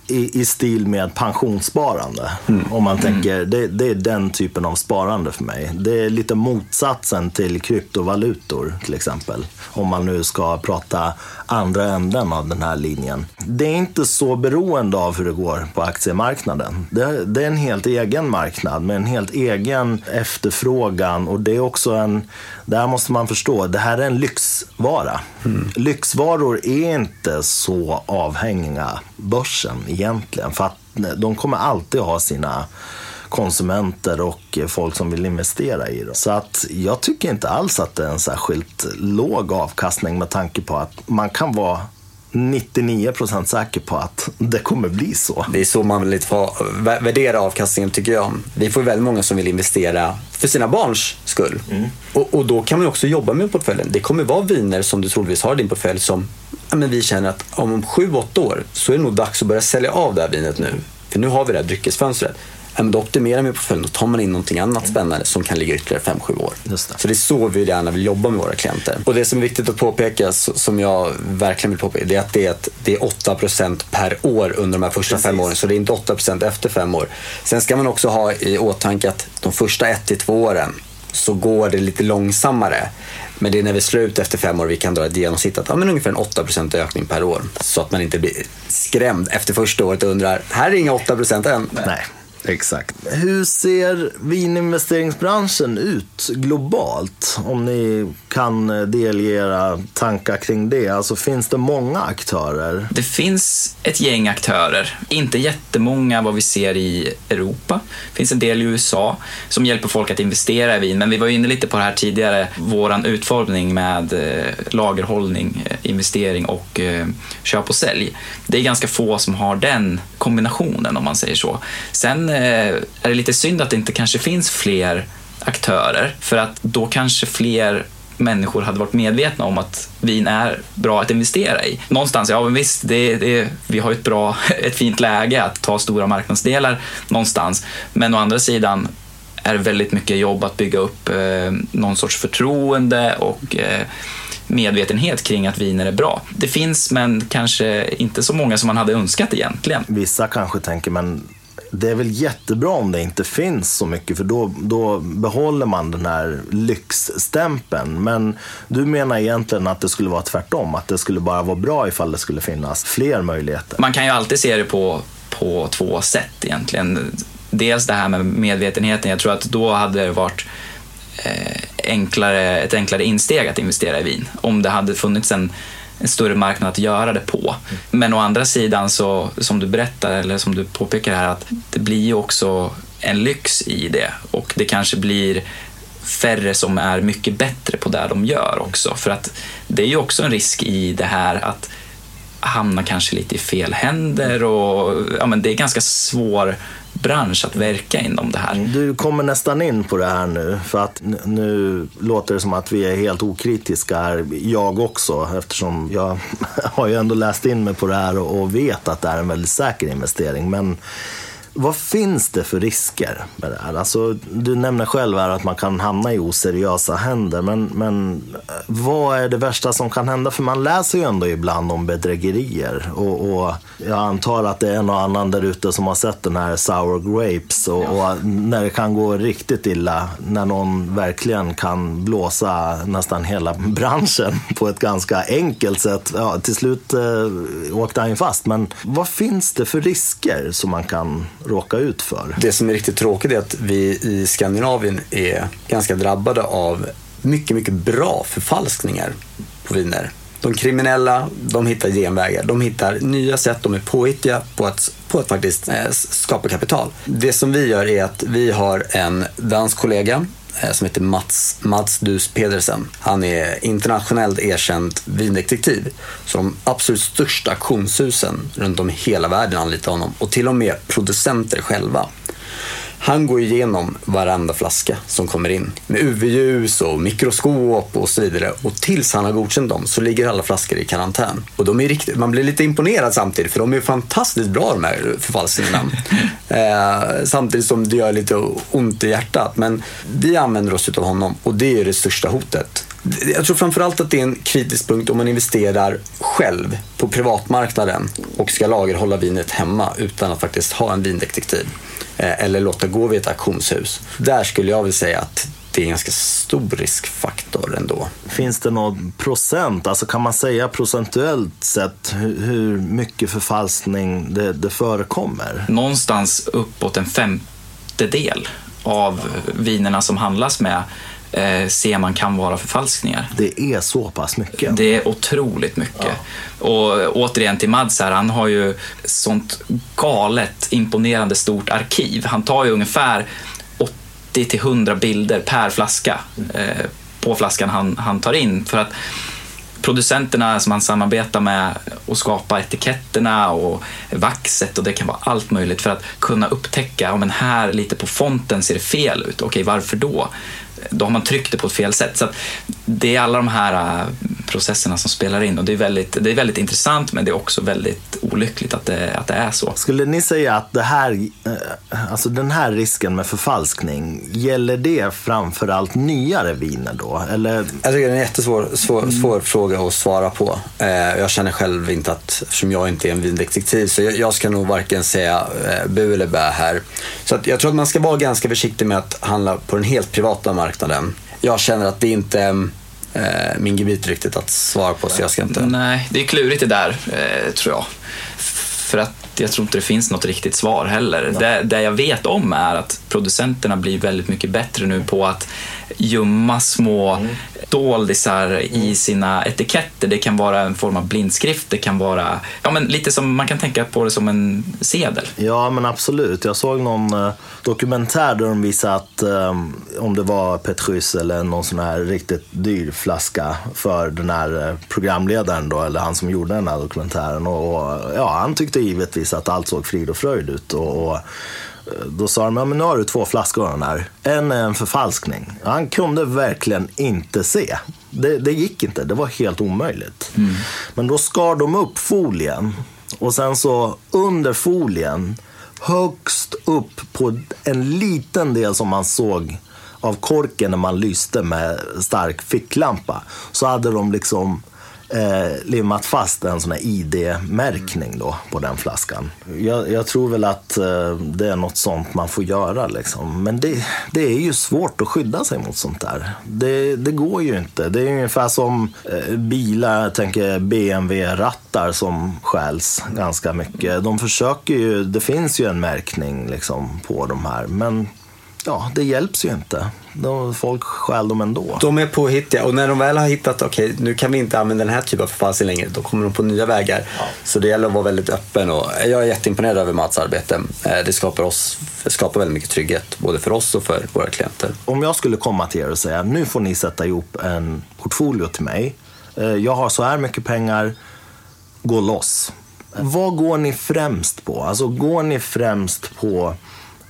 i, i stil med pensionssparande. Mm. Om man tänker, mm. det, det, är den typen av sparande för mig. Det är lite motsatsen till kryptovalutor till exempel. Om man nu ska prata andra änden av den här linjen. Det är inte så beroende av hur det går på aktiemarknaden. Det, det är en helt egen marknad med en helt egen efterfrågan och det är också en, där måste man förstå, det här är en lyxvara. Mm. Lyxvaror är inte så avhängiga börsen egentligen. För att de kommer alltid ha sina konsumenter och folk som vill investera i dem. Så att jag tycker inte alls att det är en särskilt låg avkastning med tanke på att man kan vara 99 procent säker på att det kommer bli så. Det är så man vill värdera avkastningen tycker jag. Vi får väldigt många som vill investera för sina barns skull. Mm. Och, och, då kan man också jobba med portföljen. Det kommer vara viner som du troligtvis har i din portfölj som men vi känner att om sju, åtta år så är det nog dags att börja sälja av det här vinet nu. För nu har vi det här dryckesfönstret men då optimerar man portföljen och tar man in någonting annat mm. spännande som kan ligga ytterligare 5-7 år. Det. Så det är så vi gärna vill jobba med våra klienter. Och det som är viktigt att påpeka, som jag verkligen vill påpeka, det är att det är, att det är 8% per år under de här första Precis. fem åren. Så det är inte 8% efter fem år. Sen ska man också ha i åtanke att de första 1-2 åren så går det lite långsammare. Men det är när vi slår ut efter fem år vi kan dra ett genomsnitt att ja, men ungefär en 8% ökning per år. Så att man inte blir skrämd efter första året och undrar, här är inga 8% än. Nej. Exakt. Hur ser vininvesteringsbranschen ut globalt? Om ni kan delge era tankar kring det. Alltså finns det många aktörer? Det finns ett gäng aktörer. Inte jättemånga vad vi ser i Europa. Det finns en del i USA som hjälper folk att investera i vin. Men vi var inne lite på det här tidigare, våran utformning med eh, lagerhållning, eh, investering och eh, köp och sälj. Det är ganska få som har den kombinationen om man säger så. Sen Eh, är det lite synd att det inte kanske finns fler aktörer för att då kanske fler människor hade varit medvetna om att vin är bra att investera i. Någonstans, ja visst, det, det, vi har ett bra, ett fint läge att ta stora marknadsdelar någonstans. Men å andra sidan är det väldigt mycket jobb att bygga upp eh, någon sorts förtroende och eh, medvetenhet kring att viner är bra. Det finns, men kanske inte så många som man hade önskat egentligen. Vissa kanske tänker, men det är väl jättebra om det inte finns så mycket för då, då behåller man den här lyxstämpeln. Men du menar egentligen att det skulle vara tvärtom, att det skulle bara vara bra ifall det skulle finnas fler möjligheter? Man kan ju alltid se det på, på två sätt egentligen. Dels det här med medvetenheten, jag tror att då hade det varit eh, enklare, ett enklare insteg att investera i vin. Om det hade funnits en, en större marknad att göra det på. Men å andra sidan, så, som du berättar, eller som du påpekar här, att det blir ju också en lyx i det och det kanske blir färre som är mycket bättre på det de gör också. För att det är ju också en risk i det här att hamna kanske lite i fel händer och ja, men det är ganska svår bransch att verka inom det här. Mm, du kommer nästan in på det här nu, för att nu låter det som att vi är helt okritiska här, jag också, eftersom jag har ju ändå läst in mig på det här och vet att det är en väldigt säker investering. Men vad finns det för risker med det här? Alltså, du nämner själv att man kan hamna i oseriösa händer, men, men eh, vad är det värsta som kan hända? För man läser ju ändå ibland om bedrägerier och, och jag antar att det är en och annan där ute som har sett den här Sour Grapes och, och, när det kan gå riktigt illa, när någon verkligen kan blåsa nästan hela branschen på ett ganska enkelt sätt. Ja, till slut eh, åkte han ju fast, men vad finns det för risker som man kan råka ut för. Det som är riktigt tråkigt är att vi i Skandinavien är ganska drabbade av mycket, mycket bra förfalskningar på viner. De kriminella, de hittar genvägar. De hittar nya sätt, de är påhittiga på att, på att faktiskt eh, skapa kapital. Det som vi gör är att vi har en dansk kollega Eh, som heter Mats, Mats Dus Pedersen. Han är internationellt erkänd vindetektiv. Så de absolut största auktionshusen runt om i hela världen anlitar honom och till och med producenter själva. Han går igenom varenda flaska som kommer in med UV-ljus och mikroskop och så vidare. Och tills han har godkänt dem så ligger alla flaskor i karantän. Och de är riktigt, man blir lite imponerad samtidigt för de är fantastiskt bra de här förfalskningarna. eh, samtidigt som det gör lite ont i hjärtat. Men vi använder oss av honom och det är det största hotet. Jag tror framförallt att det är en kritisk punkt om man investerar själv på privatmarknaden och ska lagerhålla vinet hemma utan att faktiskt ha en vindetektiv. Eh, eller låta gå vid ett auktionshus. Där skulle jag vilja säga att det är en ganska stor riskfaktor ändå. Finns det någon procent, alltså kan man säga procentuellt sett hur mycket förfalskning det, det förekommer? Någonstans uppåt en femtedel av vinerna som handlas med eh, ser man kan vara förfalskningar. Det är så pass mycket? Det är otroligt mycket. Ja. Och återigen till Mads här, han har ju sånt galet imponerande stort arkiv. Han tar ju ungefär 80 till 100 bilder per flaska eh, på flaskan han, han tar in. För att producenterna som han samarbetar med och skapa etiketterna och vaxet och det kan vara allt möjligt för att kunna upptäcka, ja men här lite på fonten ser det fel ut, okej varför då? Då har man tryckt det på ett fel sätt. Så det är alla de här äh, processerna som spelar in och det är, väldigt, det är väldigt intressant men det är också väldigt olyckligt att det, att det är så. Skulle ni säga att det här, äh, alltså den här risken med förfalskning, gäller det framförallt nyare viner då? Eller? Jag tycker det är en jättesvår svår, mm. svår fråga att svara på. Eh, jag känner själv inte att, eftersom jag inte är en vindetektiv, så jag, ska nog varken säga eh, bu eller bä här. Så att jag tror att man ska vara ganska försiktig med att handla på den helt privata marknaden marknaden. Jag känner att det inte är eh, min gebit riktigt att svara på så jag ska inte... Nej, det är klurigt det där eh, tror jag. För att jag tror inte det finns något riktigt svar heller. Det, det jag vet om är att producenterna blir väldigt mycket bättre nu på att gömma små mm. doldisar i mm. sina etiketter. Det kan vara en form av blindskrift, det kan vara ja, men lite som man kan tänka på det som en sedel. Ja, men absolut. Jag såg någon eh, dokumentär där de visade att eh, om det var Petrus eller någon sån här riktigt dyr flaska för den här eh, programledaren då, eller han som gjorde den här dokumentären. Och, och ja, han tyckte givetvis att allt såg frid och fröjd ut. och, och då sa de, ja, men nu har du två flaskor den här. En är en förfalskning. Han kunde verkligen inte se. Det, det gick inte, det var helt omöjligt. Mm. Men då skar de upp folien och sen så under folien, högst upp på en liten del som man såg av korken när man lyste med stark ficklampa, så hade de liksom eh, limmat fast en sån här ID-märkning då på den flaskan. Jag, jag tror väl att eh, det är något sånt man får göra liksom. Men det, det är ju svårt att skydda sig mot sånt där. Det, det går ju inte. Det är ungefär som eh, bilar, jag tänker BMW-rattar som stjäls ganska mycket. De försöker ju, det finns ju en märkning liksom på de här. Men ja, det hjälps ju inte. De, folk stjäl dem ändå. De är påhittiga och när de väl har hittat, okej okay, nu kan vi inte använda den här typen av förfalskning längre, då kommer de på nya vägar. Ja. Så det gäller att vara väldigt öppen och jag är jätteimponerad över Mats arbete. Eh, det skapar, oss, skapar väldigt mycket trygghet, både för oss och för våra klienter. Om jag skulle komma till er och säga, nu får ni sätta ihop en portfolio till mig. Eh, jag har så här mycket pengar, gå loss. Vad går ni främst på? Alltså går ni främst på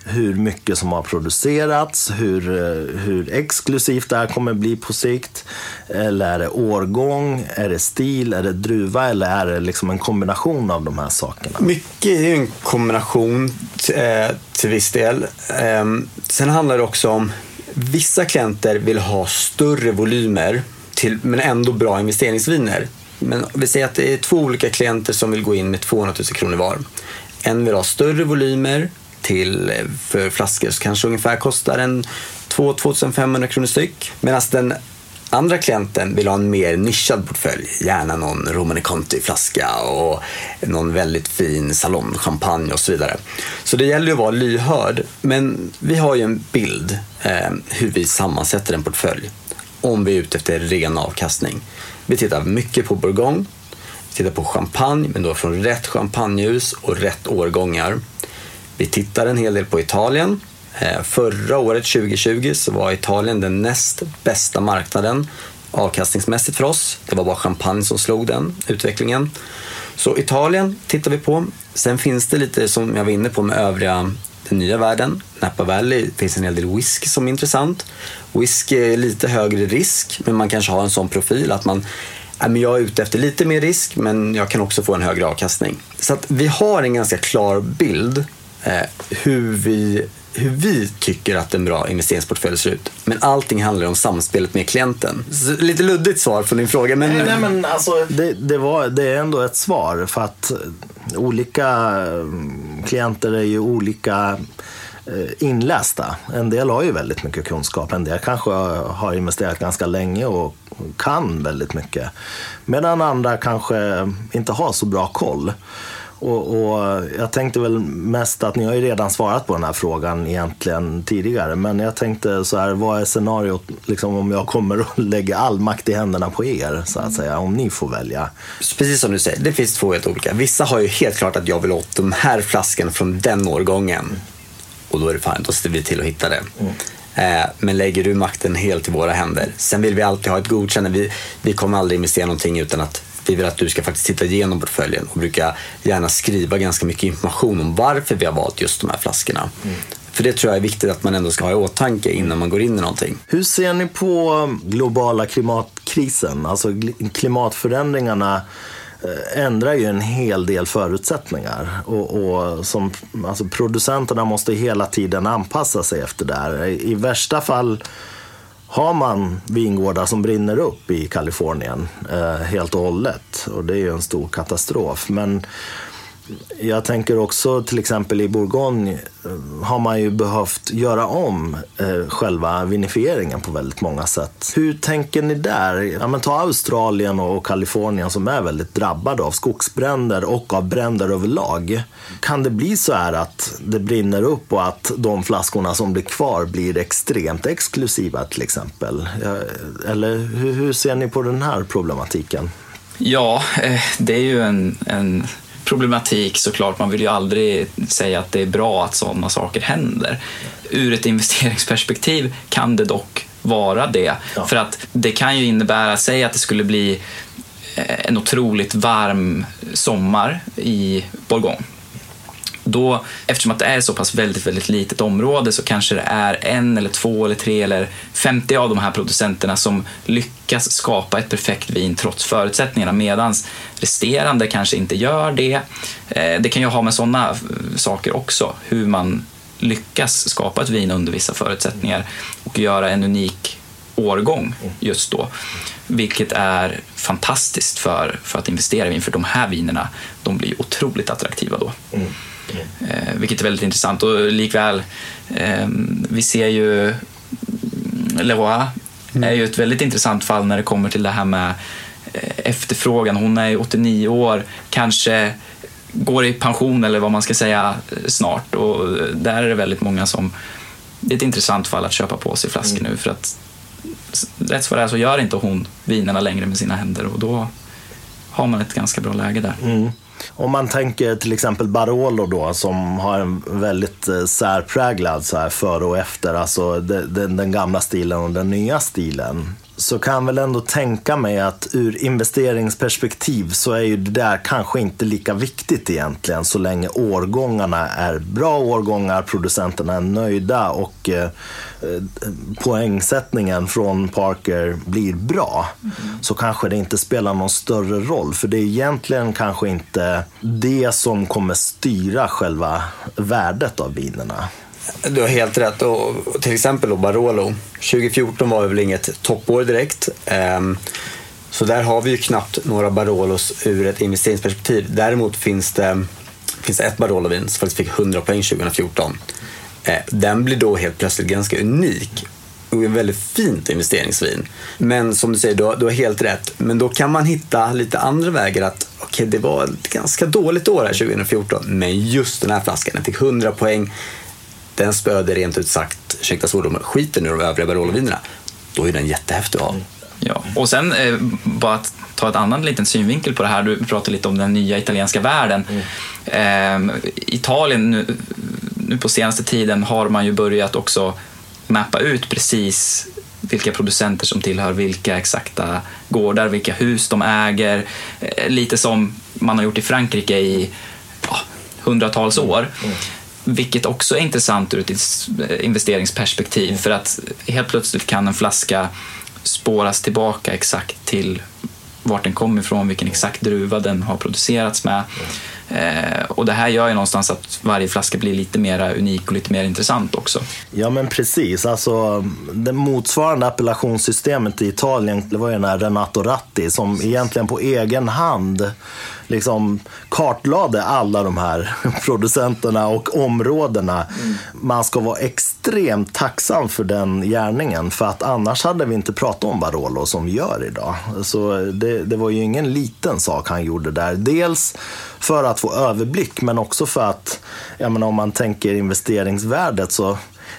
hur mycket som har producerats, hur, eh, hur exklusivt det här kommer bli på sikt. Eller är det årgång, är det stil, är det druva eller är det liksom en kombination av de här sakerna? Mycket är en kombination eh, till viss del. Ehm, sen handlar det också om vissa klienter vill ha större volymer till, men ändå bra investeringsviner. Men vi säger att det är två olika klienter som vill gå in med 200 000 kronor var. En vill ha större volymer till, för flaskor som kanske ungefär kostar en 2-2500 kronor styck. Medan den andra klienten vill ha en mer nischad portfölj. Gärna någon Romani Conti-flaska och någon väldigt fin salonchampagne och så vidare. Så det gäller ju att vara lyhörd. Men vi har ju en bild eh, hur vi sammansätter en portfölj. Om vi är ute efter ren avkastning. Vi tittar mycket på bourgogne. Vi tittar på champagne, men då från rätt champagnehus och rätt årgångar. Vi tittar en hel del på Italien. Eh, förra året, 2020, så var Italien den näst bästa marknaden avkastningsmässigt för oss. Det var bara champagne som slog den utvecklingen. Så Italien tittar vi på. Sen finns det lite som jag var inne på med övriga den nya världen. Napa Valley finns en hel del whisky som är intressant. Whisky är lite högre risk, men man kanske har en sån profil att man äh, jag är ute efter lite mer risk, men jag kan också få en högre avkastning. Så att vi har en ganska klar bild hur, vi, hur vi tycker att en bra investeringsportfölj ser ut. Men allting handlar om samspelet med klienten. Så lite luddigt svar på din fråga. Men... Nej, nej, men alltså, det, det, var, det är ändå ett svar. För att olika mm, klienter är ju olika eh, inlästa. En del har ju väldigt mycket kunskap. En del kanske har investerat ganska länge och kan väldigt mycket. Medan andra kanske inte har så bra koll. Och, och, jag tänkte väl mest att ni har ju redan svarat på den här frågan egentligen tidigare. Men jag tänkte så här, vad är scenariot liksom, om jag kommer att lägga all makt i händerna på er, så att säga, om ni får välja? Precis som du säger, det finns två helt olika. Vissa har ju helt klart att jag vill åt de här flaskorna från den årgången. Och då är det fint, då ser vi till att hitta det. Mm. Eh, men lägger du makten helt i våra händer. Sen vill vi alltid ha ett godkännande. Vi, vi kommer aldrig investera någonting utan att vi vill att du ska faktiskt titta igenom portföljen och brukar gärna skriva ganska mycket information om varför vi har valt just de här flaskorna. Mm. För det tror jag är viktigt att man ändå ska ha i åtanke innan man går in i någonting. Hur ser ni på globala klimatkrisen? Alltså klimatförändringarna eh, ändrar ju en hel del förutsättningar. Och, och, som, alltså producenterna måste hela tiden anpassa sig efter det här. I värsta fall har man vingårdar som brinner upp i Kalifornien eh, helt och hållet och det är ju en stor katastrof. Men jag tänker också till exempel i Bourgogne eh, har man ju behövt göra om eh, själva vinifieringen på väldigt många sätt. Hur tänker ni där? Ja, men ta Australien och Kalifornien som är väldigt drabbade av skogsbränder och av bränder överlag. Kan det bli så här att det brinner upp och att de flaskorna som blir kvar blir extremt exklusiva till exempel? Eller hur, hur ser ni på den här problematiken? Ja, eh, det är ju en, en problematik såklart. Man vill ju aldrig säga att det är bra att sådana saker händer. Ur ett investeringsperspektiv kan det dock vara det. Ja. För att det kan ju innebära, säg att det skulle bli eh, en otroligt varm sommar i Bourgogne då, eftersom att det är så pass väldigt, väldigt litet område så kanske det är en eller två eller tre eller 50 av de här producenterna som lyckas skapa ett perfekt vin trots förutsättningarna medan resterande kanske inte gör det. Eh, det kan ju ha med sådana saker också, hur man lyckas skapa ett vin under vissa förutsättningar och göra en unik årgång just då. Vilket är fantastiskt för, för att investera i vin, för de här vinerna de blir otroligt attraktiva då. Mm. Eh, vilket är väldigt intressant och likväl, eh, vi ser ju Leroy mm. är ju ett väldigt intressant fall när det kommer till det här med eh, efterfrågan. Hon är 89 år, kanske går i pension eller vad man ska säga snart och där är det väldigt många som det är ett intressant fall att köpa på sig flaskor nu för att rätt vad det är så gör inte hon vinerna längre med sina händer och då har man ett ganska bra läge där. Mm. Om man tänker till exempel Barolo då som har en väldigt eh, särpräglad så här före och efter, alltså den, den gamla stilen och den nya stilen så kan jag väl ändå tänka mig att ur investeringsperspektiv så är ju det där kanske inte lika viktigt egentligen så länge årgångarna är bra årgångar, producenterna är nöjda och eh, poängsättningen från Parker blir bra. Mm. Så kanske det inte spelar någon större roll för det är egentligen kanske inte det som kommer styra själva värdet av vinerna. Du har helt rätt. Och till exempel Barolo. 2014 var väl inget toppår direkt. Ehm, så där har vi ju knappt några Barolos ur ett investeringsperspektiv. Däremot finns det, finns det ett Barolovin som faktiskt fick 100 poäng 2014. Ehm, den blir då helt plötsligt ganska unik och en väldigt fint investeringsvin. Men som du säger, du har, du har helt rätt. Men då kan man hitta lite andra vägar att okej, okay, det var ett ganska dåligt år här 2014, men just den här flaskan, den fick 100 poäng den spöade rent ut sagt, ursäkta svordomen, skiten ur de övriga Barolo-vinerna. Då är den jättehäftig att ha. Ja, och sen eh, bara att ta ett annan liten synvinkel på det här. Du pratade lite om den nya italienska världen. Mm. Eh, Italien nu, nu på senaste tiden har man ju börjat också mappa ut precis vilka producenter som tillhör vilka exakta gårdar, vilka hus de äger. Eh, lite som man har gjort i Frankrike i ja, hundratals år. Mm. Vilket också är intressant ur ett eh, investeringsperspektiv för att helt plötsligt kan en flaska spåras tillbaka exakt till vart den kom ifrån, vilken exakt druva den har producerats med. Eh, och det här gör ju någonstans att varje flaska blir lite mer unik och lite mer intressant också. Ja men precis, alltså det motsvarande appellationssystemet i Italien, det var ju den här Renato Ratti som egentligen på egen hand liksom kartlade alla de här producenterna och områdena. Mm. Man ska vara extremt tacksam för den gärningen för att annars hade vi inte pratat om Barolo som vi gör idag. Så det, det var ju ingen liten sak han gjorde där. Dels för att få överblick men också för att, jag menar, om man tänker investeringsvärdet så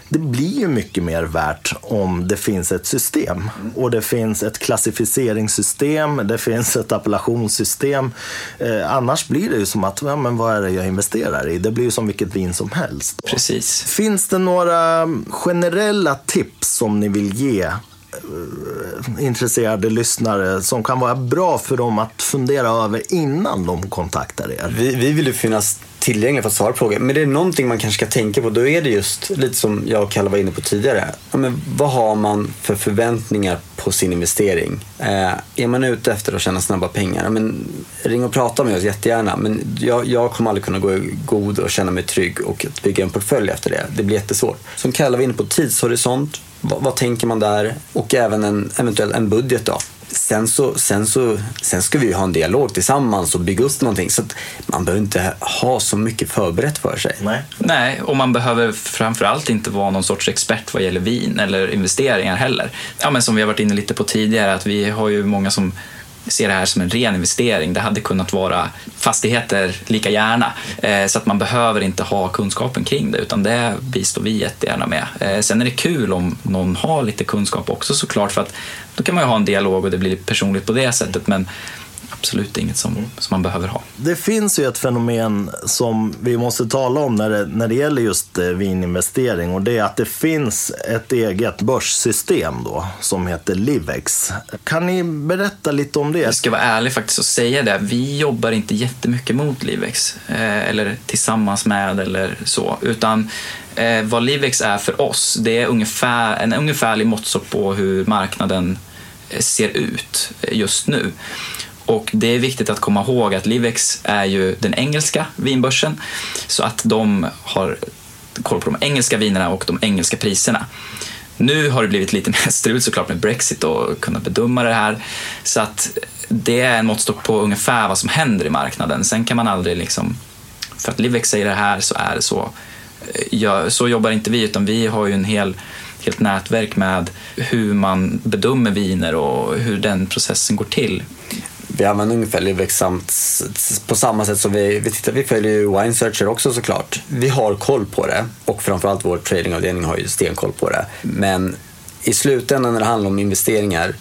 det blir ju mycket mer värt om det finns ett system. Och det finns ett klassificeringssystem, det finns ett appellationssystem. Eh, annars blir det ju som att, ja, men vad är det jag investerar i? Det blir ju som vilket vin som helst. Precis. Finns det några generella tips som ni vill ge Eh, intresserade lyssnare som kan vara bra för dem att fundera över innan de kontaktar er? Vi, vi vill ju finnas tillgängliga för att svara på frågor. Men det är någonting man kanske ska tänka på. Då är det just lite som jag och Kalle var inne på tidigare. Ja, men vad har man för förväntningar på sin investering? Eh, är man ute efter att tjäna snabba pengar? Ja, men ring och prata med oss jättegärna. Men jag, jag kommer aldrig kunna gå i god och känna mig trygg och bygga en portfölj efter det. Det blir jättesvårt. Som Kalle var inne på, tidshorisont. Vad, vad tänker man där? Och även en eventuell en budget då. Sen, så, sen, så, sen ska vi ju ha en dialog tillsammans och bygga upp någonting. Så man behöver inte ha så mycket förberett för sig. Nej. Nej, och man behöver framförallt inte vara någon sorts expert vad gäller vin eller investeringar heller. Ja, men som vi har varit inne lite på tidigare, att vi har ju många som ser det här som en ren investering. Det hade kunnat vara fastigheter lika gärna. Eh, så att man behöver inte ha kunskapen kring det, utan det bistår vi jättegärna med. Eh, sen är det kul om någon har lite kunskap också såklart, för att då kan man ju ha en dialog och det blir personligt på det sättet. Men absolut inget som, som man behöver ha. Det finns ju ett fenomen som vi måste tala om när det, när det gäller just eh, vininvestering och det är att det finns ett eget börssystem då som heter Livex. Kan ni berätta lite om det? Jag ska vara ärlig faktiskt och säga det. Vi jobbar inte jättemycket mot Livex eh, eller tillsammans med eller så, utan eh, vad Livex är för oss, det är ungefär, en ungefärlig måttstock på hur marknaden ser ut just nu. Och det är viktigt att komma ihåg att Livex är ju den engelska vinbörsen så att de har koll på de engelska vinerna och de engelska priserna. Nu har det blivit lite mer strul såklart med Brexit och kunna bedöma det här. Så att det är en måttstock på ungefär vad som händer i marknaden. Sen kan man aldrig liksom, för att Livex säger det här så är det så. Eh, ja, så jobbar inte vi utan vi har ju en hel helt nätverk med hur man bedömer viner och hur den processen går till vi använder ungefär Livex på samma sätt som vi, vi tittar, vi följer ju Wine Searcher också såklart. Vi har koll på det och framförallt vår tradingavdelning har ju stenkoll på det. Men i slutändan när det handlar om investeringar,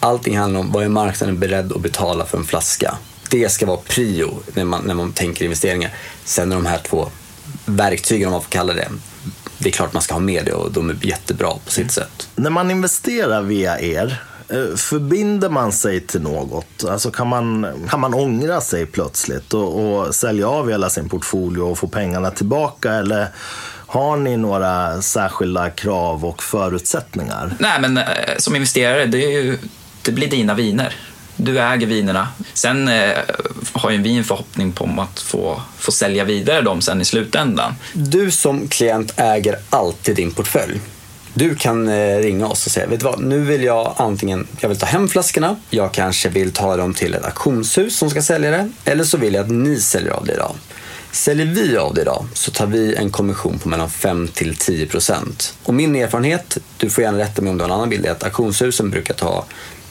allting handlar om vad är marknaden beredd att betala för en flaska. Det ska vara prio när man, när man tänker investeringar. Sen är de här två verktygen, om man får kalla det, det är klart man ska ha med det och de är jättebra på sitt sätt. När man investerar via er, Förbinder man sig till något? Alltså kan, man, kan man ångra sig plötsligt och, och sälja av hela sin portfolio och få pengarna tillbaka? Eller har ni några särskilda krav och förutsättningar? Nej, men eh, som investerare, det, ju, det blir dina viner. Du äger vinerna. Sen eh, har ju vi en förhoppning på att få, få sälja vidare dem sen i slutändan. Du som klient äger alltid din portfölj. Du kan eh, ringa oss och säga, vet du vad, nu vill jag antingen, jag vill ta hem flaskorna, jag kanske vill ta dem till ett auktionshus som ska sälja det, eller så vill jag att ni säljer av det idag. Säljer vi av det idag så tar vi en kommission på mellan 5 till 10 procent. Och min erfarenhet, du får gärna rätta mig om du har en annan bild, är att auktionshusen brukar ta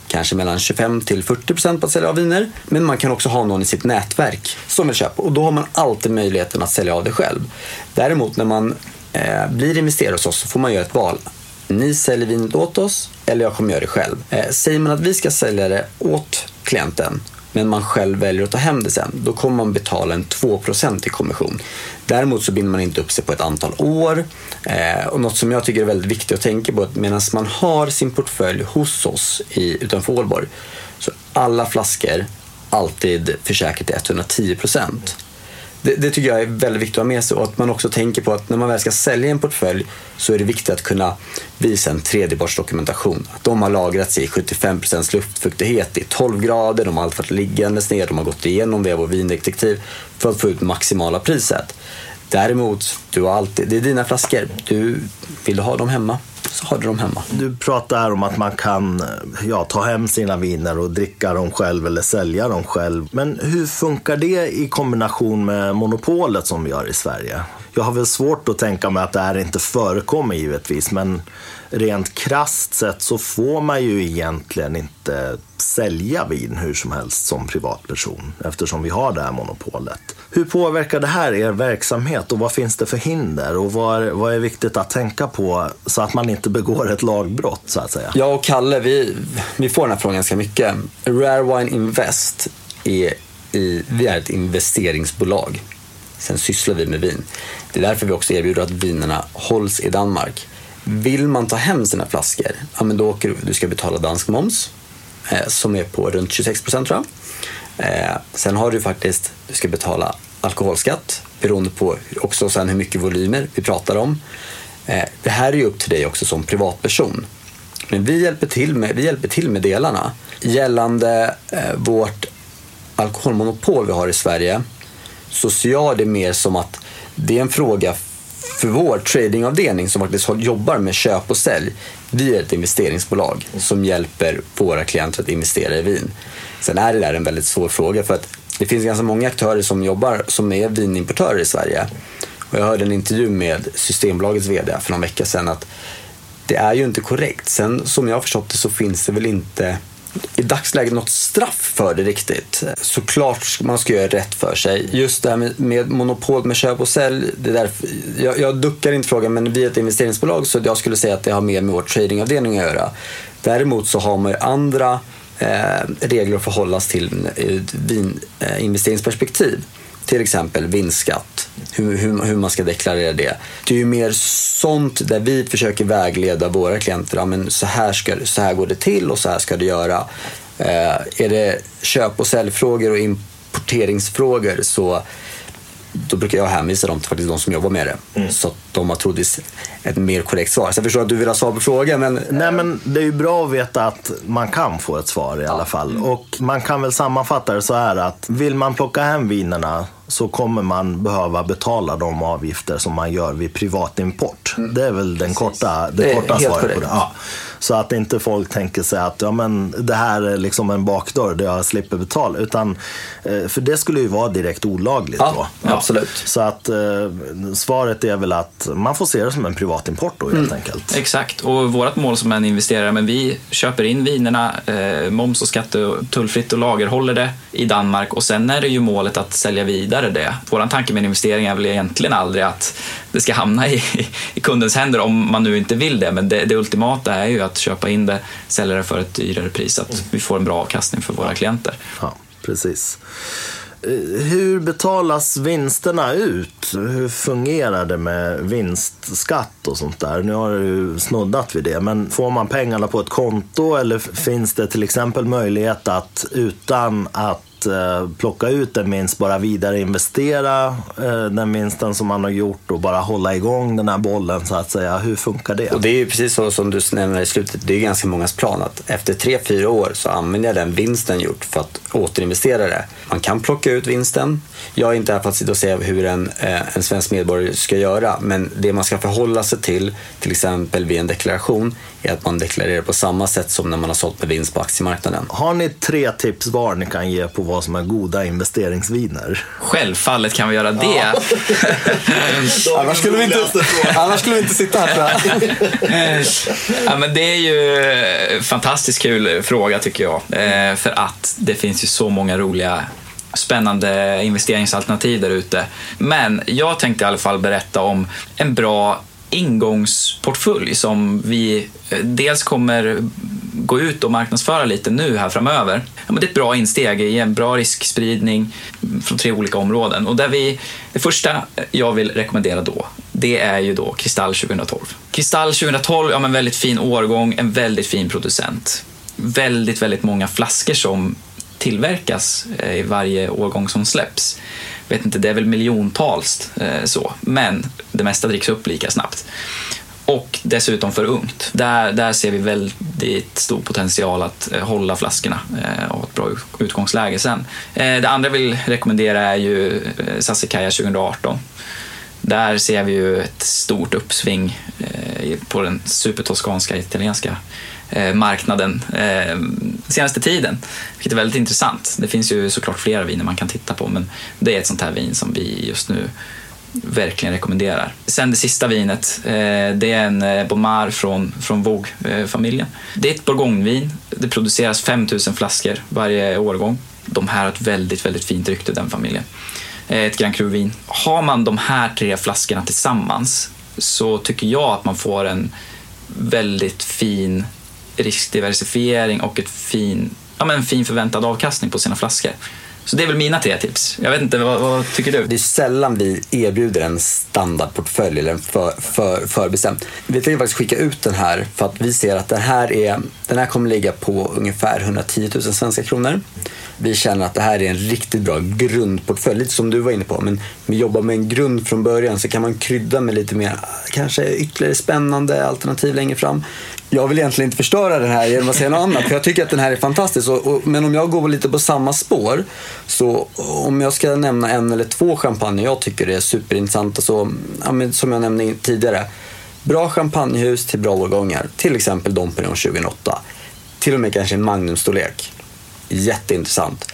kanske mellan 25 till 40 procent på att sälja av viner. Men man kan också ha någon i sitt nätverk som vill köpa och då har man alltid möjligheten att sälja av det själv. Däremot när man eh, blir investerare hos oss så får man göra ett val. Ni säljer vinet åt oss eller jag kommer göra det själv. Eh, säger man att vi ska sälja det åt klienten men man själv väljer att ta hem det sen, då kommer man betala en 2% i kommission. Däremot så binder man inte upp sig på ett antal år. Eh, och något som jag tycker är väldigt viktigt att tänka på är att medan man har sin portfölj hos oss i, utanför Ålborg så alla flaskor alltid försäkrat till 110 det, det, tycker jag är väldigt viktigt att ha med sig och att man också tänker på att när man väl ska sälja en portfölj så är det viktigt att kunna visa en tredjepartsdokumentation. Att de har lagrats i 75% luftfuktighet i 12 grader, de har alltid varit liggandes ner, de har gått igenom via vår vindetektiv för att få ut maximala priset. Däremot, du har alltid, det är dina flaskor. Du, vill du ha dem hemma så har du dem hemma. Du pratar om att man kan ja, ta hem sina viner och dricka dem själv eller sälja dem själv. Men hur funkar det i kombination med monopolet som vi har i Sverige? Jag har väl svårt att tänka mig att det här inte förekommer givetvis, men rent krast sett så får man ju egentligen inte sälja vin hur som helst som privatperson eftersom vi har det här monopolet. Hur påverkar det här er verksamhet och vad finns det för hinder och vad, vad är viktigt att tänka på så att man inte begår ett lagbrott så att säga? Jag och Kalle, vi, vi får den här frågan ganska mycket. Rare Wine Invest är i, vi är ett investeringsbolag. Sen sysslar vi med vin. Det är därför vi också erbjuder att vinerna hålls i Danmark. Vill man ta hem sina flaskor, ja, men då åker du, du ska betala dansk moms eh, som är på runt 26 procent tror jag. Eh, sen har du faktiskt, du ska betala alkoholskatt beroende på också sen hur mycket volymer vi pratar om. Eh, det här är ju upp till dig också som privatperson. Men vi hjälper till med, vi hjälper till med delarna. Gällande eh, vårt alkoholmonopol vi har i Sverige så ser jag det mer som att det är en fråga för vår tradingavdelning som faktiskt jobbar med köp och sälj. Vi är ett investeringsbolag som hjälper våra klienter att investera i vin. Sen är det där en väldigt svår fråga för att det finns ganska många aktörer som jobbar som är vinimportörer i Sverige. Och jag hörde en intervju med Systembolagets VD för någon vecka sedan att det är ju inte korrekt. Sen som jag har förstått det så finns det väl inte i dagsläget något straff för det riktigt. Såklart man ska göra rätt för sig. Just det här med, med monopol med köp och sälj. Det där, jag, jag duckar inte frågan men vi är ett investeringsbolag så jag skulle säga att det har mer med vår tradingavdelning att göra. Däremot så har man ju andra eh, regler att förhålla sig till eh, ur ett eh, investeringsperspektiv. Till exempel vinstskatt, hur, hur, hur, man ska deklarera det. Det är ju mer sånt där vi försöker vägleda våra klienter. Ja, men så, här ska, så här går det till och så här ska du göra. Eh, är det köp och säljfrågor och importeringsfrågor så då brukar jag hänvisa dem till faktiskt de som jobbar med det. Mm. Så att de har troligtvis ett mer korrekt svar. Så jag förstår att du vill ha svar på frågan. Men... Nej, men det är ju bra att veta att man kan få ett svar i alla fall. Och man kan väl sammanfatta det så här att vill man plocka hem vinerna så kommer man behöva betala de avgifter som man gör vid privatimport. Mm. Det är väl den korta, det, det korta svaret på det. Ja. Så att inte folk tänker sig att ja, men det här är liksom en bakdörr där jag slipper betala. Utan, eh, för det skulle ju vara direkt olagligt ja, då. Absolut. Så att eh, svaret är väl att man får se det som en privatimport då helt mm. enkelt. Exakt, och vårt mål som en investerare, men vi köper in vinerna, eh, moms och skatte tullfritt och lagerhåller det i Danmark och sen är det ju målet att sälja vidare det. Vår tanke med en investering är väl egentligen aldrig att det ska hamna i, i kundens händer om man nu inte vill det, men det, det ultimata är ju att köpa in det, sälja det för ett dyrare pris, att vi får en bra avkastning för våra klienter. Ja, precis. Eh, hur betalas vinsterna ut? Hur fungerar det med vinstskatt och sånt där? Nu har du snuddat vid det, men får man pengarna på ett konto eller finns det till exempel möjlighet att utan att eh, plocka ut den vinst, bara vidare investera eh, den vinsten som man har gjort och bara hålla igång den här bollen så att säga. Hur funkar det? Och det är ju precis så som du nämner i slutet, det är ganska mångas plan att efter tre, fyra år så använder jag den vinsten gjort för att återinvestera det. Man kan plocka ut vinsten. Jag är inte här för att sitta och säga hur en, eh, en svensk medborgare ska göra, men det man ska förhålla sig till, till exempel vid en deklaration, är att man deklarerar på samma sätt som när man har sålt med vinst på aktiemarknaden. Har ni tre tips var ni kan ge på vad som är goda investeringsviner? Självfallet kan vi göra det. Ja. annars, skulle vi inte, annars skulle vi inte sitta här tror jag. ja, men det är ju en fantastiskt kul fråga tycker jag. Eh, för att det finns ju så många roliga spännande investeringsalternativ där ute. Men jag tänkte i alla fall berätta om en bra ingångsportfölj som vi eh, dels kommer gå ut och marknadsföra lite nu här framöver. Ja, men det är ett bra insteg i en bra riskspridning från tre olika områden. Och där vi, det första jag vill rekommendera då, det är ju då Kristall 2012. Kristall 2012, ja men väldigt fin årgång, en väldigt fin producent. Väldigt, väldigt många flaskor som tillverkas eh, i varje årgång som släpps vet inte, det är väl miljontals eh, så, men det mesta dricks upp lika snabbt. Och dessutom för ungt. Där, där ser vi väldigt stor potential att eh, hålla flaskorna och ha ett bra utgångsläge sen. Det andra jag vill rekommendera är ju Sassikaja 2018. Där ser vi ju ett stort uppsving på den supertoskanska italienska Eh, marknaden eh, senaste tiden, vilket är väldigt intressant. Det finns ju såklart flera viner man kan titta på, men det är ett sånt här vin som vi just nu verkligen rekommenderar. Sen det sista vinet, eh, det är en eh, Bomar från, från Vogue-familjen. Eh, det är ett bourgognevin. Det produceras 5000 flaskor varje årgång. De här har ett väldigt, väldigt fint rykte, den familjen. Ett Grand Cru-vin. Har man de här tre flaskorna tillsammans så tycker jag att man får en väldigt fin riskdiversifiering och ett fin, ja, men en fin förväntad avkastning på sina flaskor. Så det är väl mina tre tips. Jag vet inte, vad, vad, tycker du? Det är sällan vi erbjuder en standardportfölj eller en för, för, förbestämd. Vi tänker faktiskt skicka ut den här för att vi ser att den här, är, den här kommer ligga på ungefär 110 000 svenska kronor. Vi känner att det här är en riktigt bra grundportfölj, lite som du var inne på. Men vi jobbar med en grund från början så kan man krydda med lite mer, kanske ytterligare spännande alternativ längre fram jag vill egentligen inte förstöra den här genom att säga något annat. För jag tycker att den här är fantastisk. Och, och, men om jag går lite på samma spår. Så om jag ska nämna en eller två champagne jag tycker är superintressanta. Så, ja, som jag nämnde tidigare. Bra champagnehus till bra årgångar. Till exempel Dom Perignon 2008. Till och med kanske en Magnumstorlek. Jätteintressant.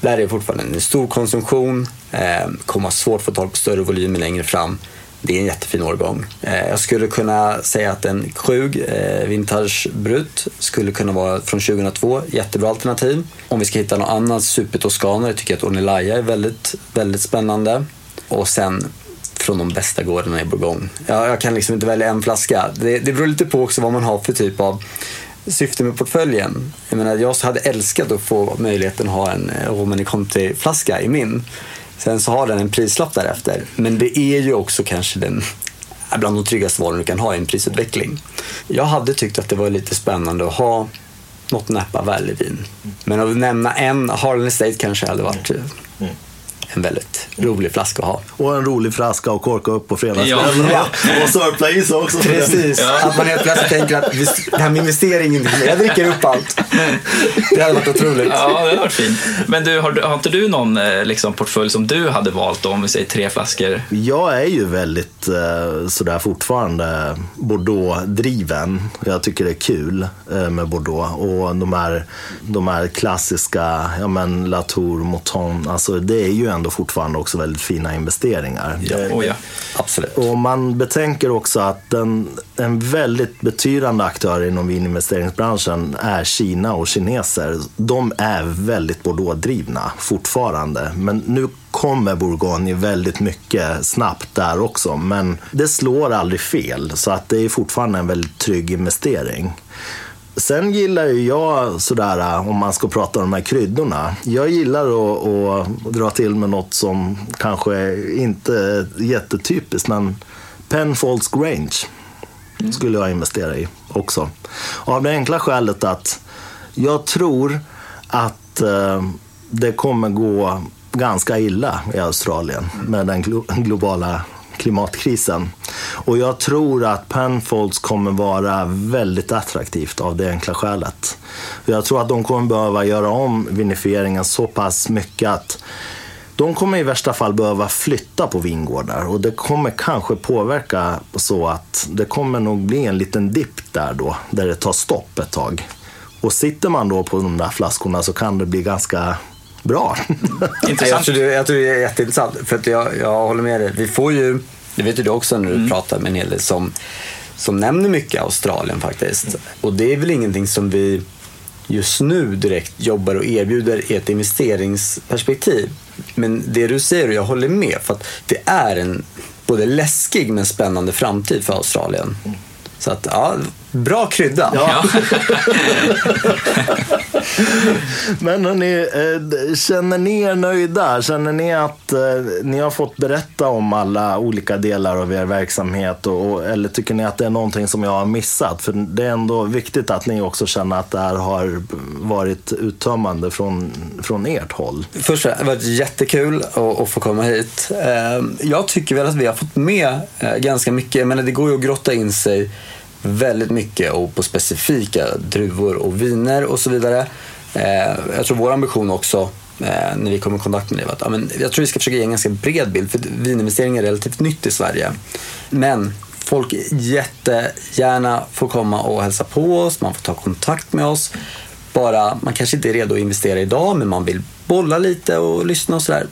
Där är fortfarande en stor konsumtion. Eh, kommer ha svårt att få tag på större volymer längre fram. Det är en jättefin årgång. Eh, jag skulle kunna säga att en Krug eh, Vintage Brut skulle kunna vara från 2002. Jättebra alternativ. Om vi ska hitta någon annan supertoskanare tycker jag att Ornelaya är väldigt, väldigt spännande. Och sen från de bästa gårdarna i Bourgogne. Jag, jag kan liksom inte välja en flaska. Det, det beror lite på också vad man har för typ av syfte med portföljen. Jag menar, jag hade älskat att få möjligheten att ha en eh, Romani Conti-flaska i min. Sen så har den en prislapp därefter. Men det är ju också kanske den eh, bland de tryggaste valen du kan ha i en prisutveckling. Jag hade tyckt att det var lite spännande att ha något Napa Valley-vin. Men att nämna en, Harlan Estate kanske hade varit... Eh, mm en väldigt rolig flaska att ha. Och en rolig flaska att korka upp på fredagskvällen Ja. och, och sörpla i sig också. Precis, att man helt plötsligt tänker att "Visst, det här med investeringen, jag dricker upp allt. Det hade varit otroligt. Ja, det hade varit fint. Men du, har, har inte du någon eh, liksom, portfölj som du hade valt då, om vi säger tre flaskor? Jag är ju väldigt eh, sådär fortfarande Bordeaux-driven. Jag tycker det är kul eh, med Bordeaux. Och de här, de här klassiska, ja men Latour, Mouton, alltså det är ju ändå fortfarande också väldigt fina investeringar. Det- Oh, ja. Absolut. Och man betänker också att en, en väldigt betydande aktör inom vininvesteringsbranschen är Kina och kineser. De är väldigt Bordeaux-drivna fortfarande. Men nu kommer Bourgogne väldigt mycket snabbt där också. Men det slår aldrig fel, så att det är fortfarande en väldigt trygg investering. Sen gillar ju jag sådär, äh, om man ska prata om de här kryddorna. Jag gillar att, att dra till med något som kanske inte är jättetypiskt, men Penfolds Grange skulle jag investera i också. Av det enkla skälet att jag tror att äh, det kommer gå ganska illa i Australien med den glo- globala klimatkrisen. Och jag tror att Penfolds kommer vara väldigt attraktivt av det enkla skälet. Jag tror att de kommer behöva göra om vinifieringen så pass mycket att de kommer i värsta fall behöva flytta på vingårdar och det kommer kanske påverka så att det kommer nog bli en liten dipp där då, där det tar stopp ett tag. Och sitter man då på de där flaskorna så kan det bli ganska bra. Jag Intressant. tror, det, jag tror det är jätteintressant. För att jag, jag håller med dig. Vi får ju, det vet ju du också när du pratar med en hel del som, som nämner mycket Australien faktiskt. Och det är väl ingenting som vi just nu direkt jobbar och erbjuder i ett investeringsperspektiv. Men det du säger, och jag håller med, för att det är en både läskig men spännande framtid för Australien. Så att, ja, bra krydda. Ja. Men hörni, eh, känner ni er nöjda? Känner ni att eh, ni har fått berätta om alla olika delar av er verksamhet? Och, eller tycker ni att det är någonting som jag har missat? För det är ändå viktigt att ni också känner att det här har varit uttömmande från, från ert håll. Först det har varit jättekul att, att få komma hit. Eh, Jag tycker väl att vi har fått med ganska mycket. Menar, det går ju att grotta in sig väldigt mycket och på specifika druvor och viner och så vidare. Eh, jag tror vår ambition också eh, när vi kommer i kontakt med det var att ja, men jag tror vi ska försöka ge en ganska bred bild för vininvestering är relativt nytt i Sverige. Men folk jättegärna får komma och hälsa på oss, man får ta kontakt med oss. Bara, man kanske inte är redo att investera idag men man vill bolla lite och lyssna och sådär.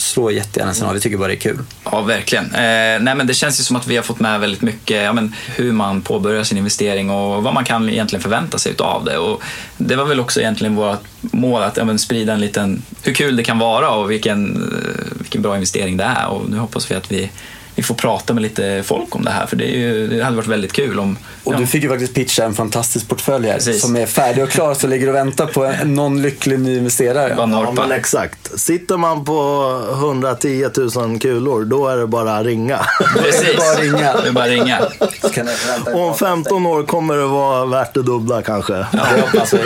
Slå jättegärna en signal, vi tycker bara det är kul. Ja, verkligen. Eh, nej, men det känns ju som att vi har fått med väldigt mycket ja, men hur man påbörjar sin investering och vad man kan egentligen förvänta sig av det. Och det var väl också egentligen vårt mål att ja, men sprida en liten, hur kul det kan vara och vilken, eh, vilken bra investering det är. Och nu hoppas vi att vi, vi får prata med lite folk om det här för det, är ju, det hade varit väldigt kul om... Och ja, du fick ju faktiskt pitcha en fantastisk portfölj här Precis. som är färdig och klar så ligger och väntar på en, någon lycklig ny investerare. Ja, men exakt. Sitter man på 110 000 kulor, då är det bara att ringa. Precis. Det är bara att ringa. Det är bara att ringa. Om 15 år kommer det vara värt det dubbla kanske. Det hoppas vi.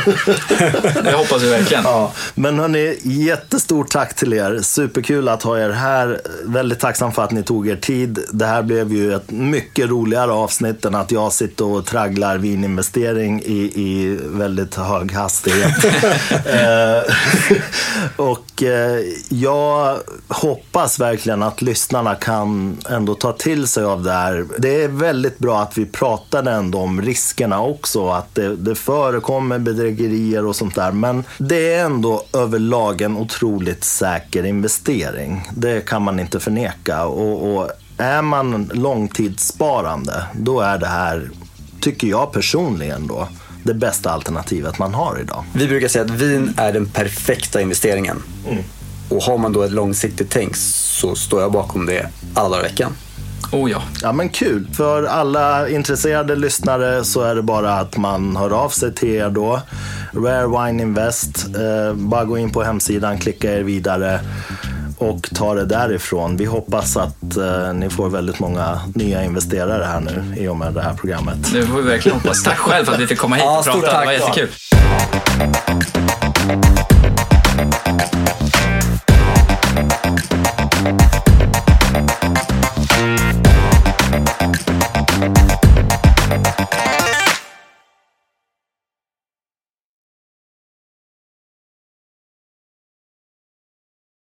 Det hoppas vi verkligen. Ja, men hörni, jättestort tack till er. Superkul att ha er här. Väldigt tacksam för att ni tog er tid. Det här blev ju ett mycket roligare avsnitt än att jag sitter och tragglar vininvestering i, i väldigt hög hastighet. Eh, och Eh, jag hoppas verkligen att lyssnarna kan ändå ta till sig av det här. Det är väldigt bra att vi pratade ändå om riskerna också. Att det, det förekommer bedrägerier och sånt där. Men det är ändå överlag en otroligt säker investering. Det kan man inte förneka. Och, och är man långtidssparande, då är det här, tycker jag personligen då, det bästa alternativet man har idag. Vi brukar säga att vin är den perfekta investeringen. Och har man då ett långsiktigt tänk så står jag bakom det alla veckan. Oh ja. Ja men kul. För alla intresserade lyssnare så är det bara att man hör av sig till er då. Rare Wine Invest. Eh, bara gå in på hemsidan, klicka er vidare och ta det därifrån. Vi hoppas att eh, ni får väldigt många nya investerare här nu i och med det här programmet. Det får vi verkligen hoppas. Tack själv för att vi fick komma hit Ja, och prata. Det var tack. jättekul.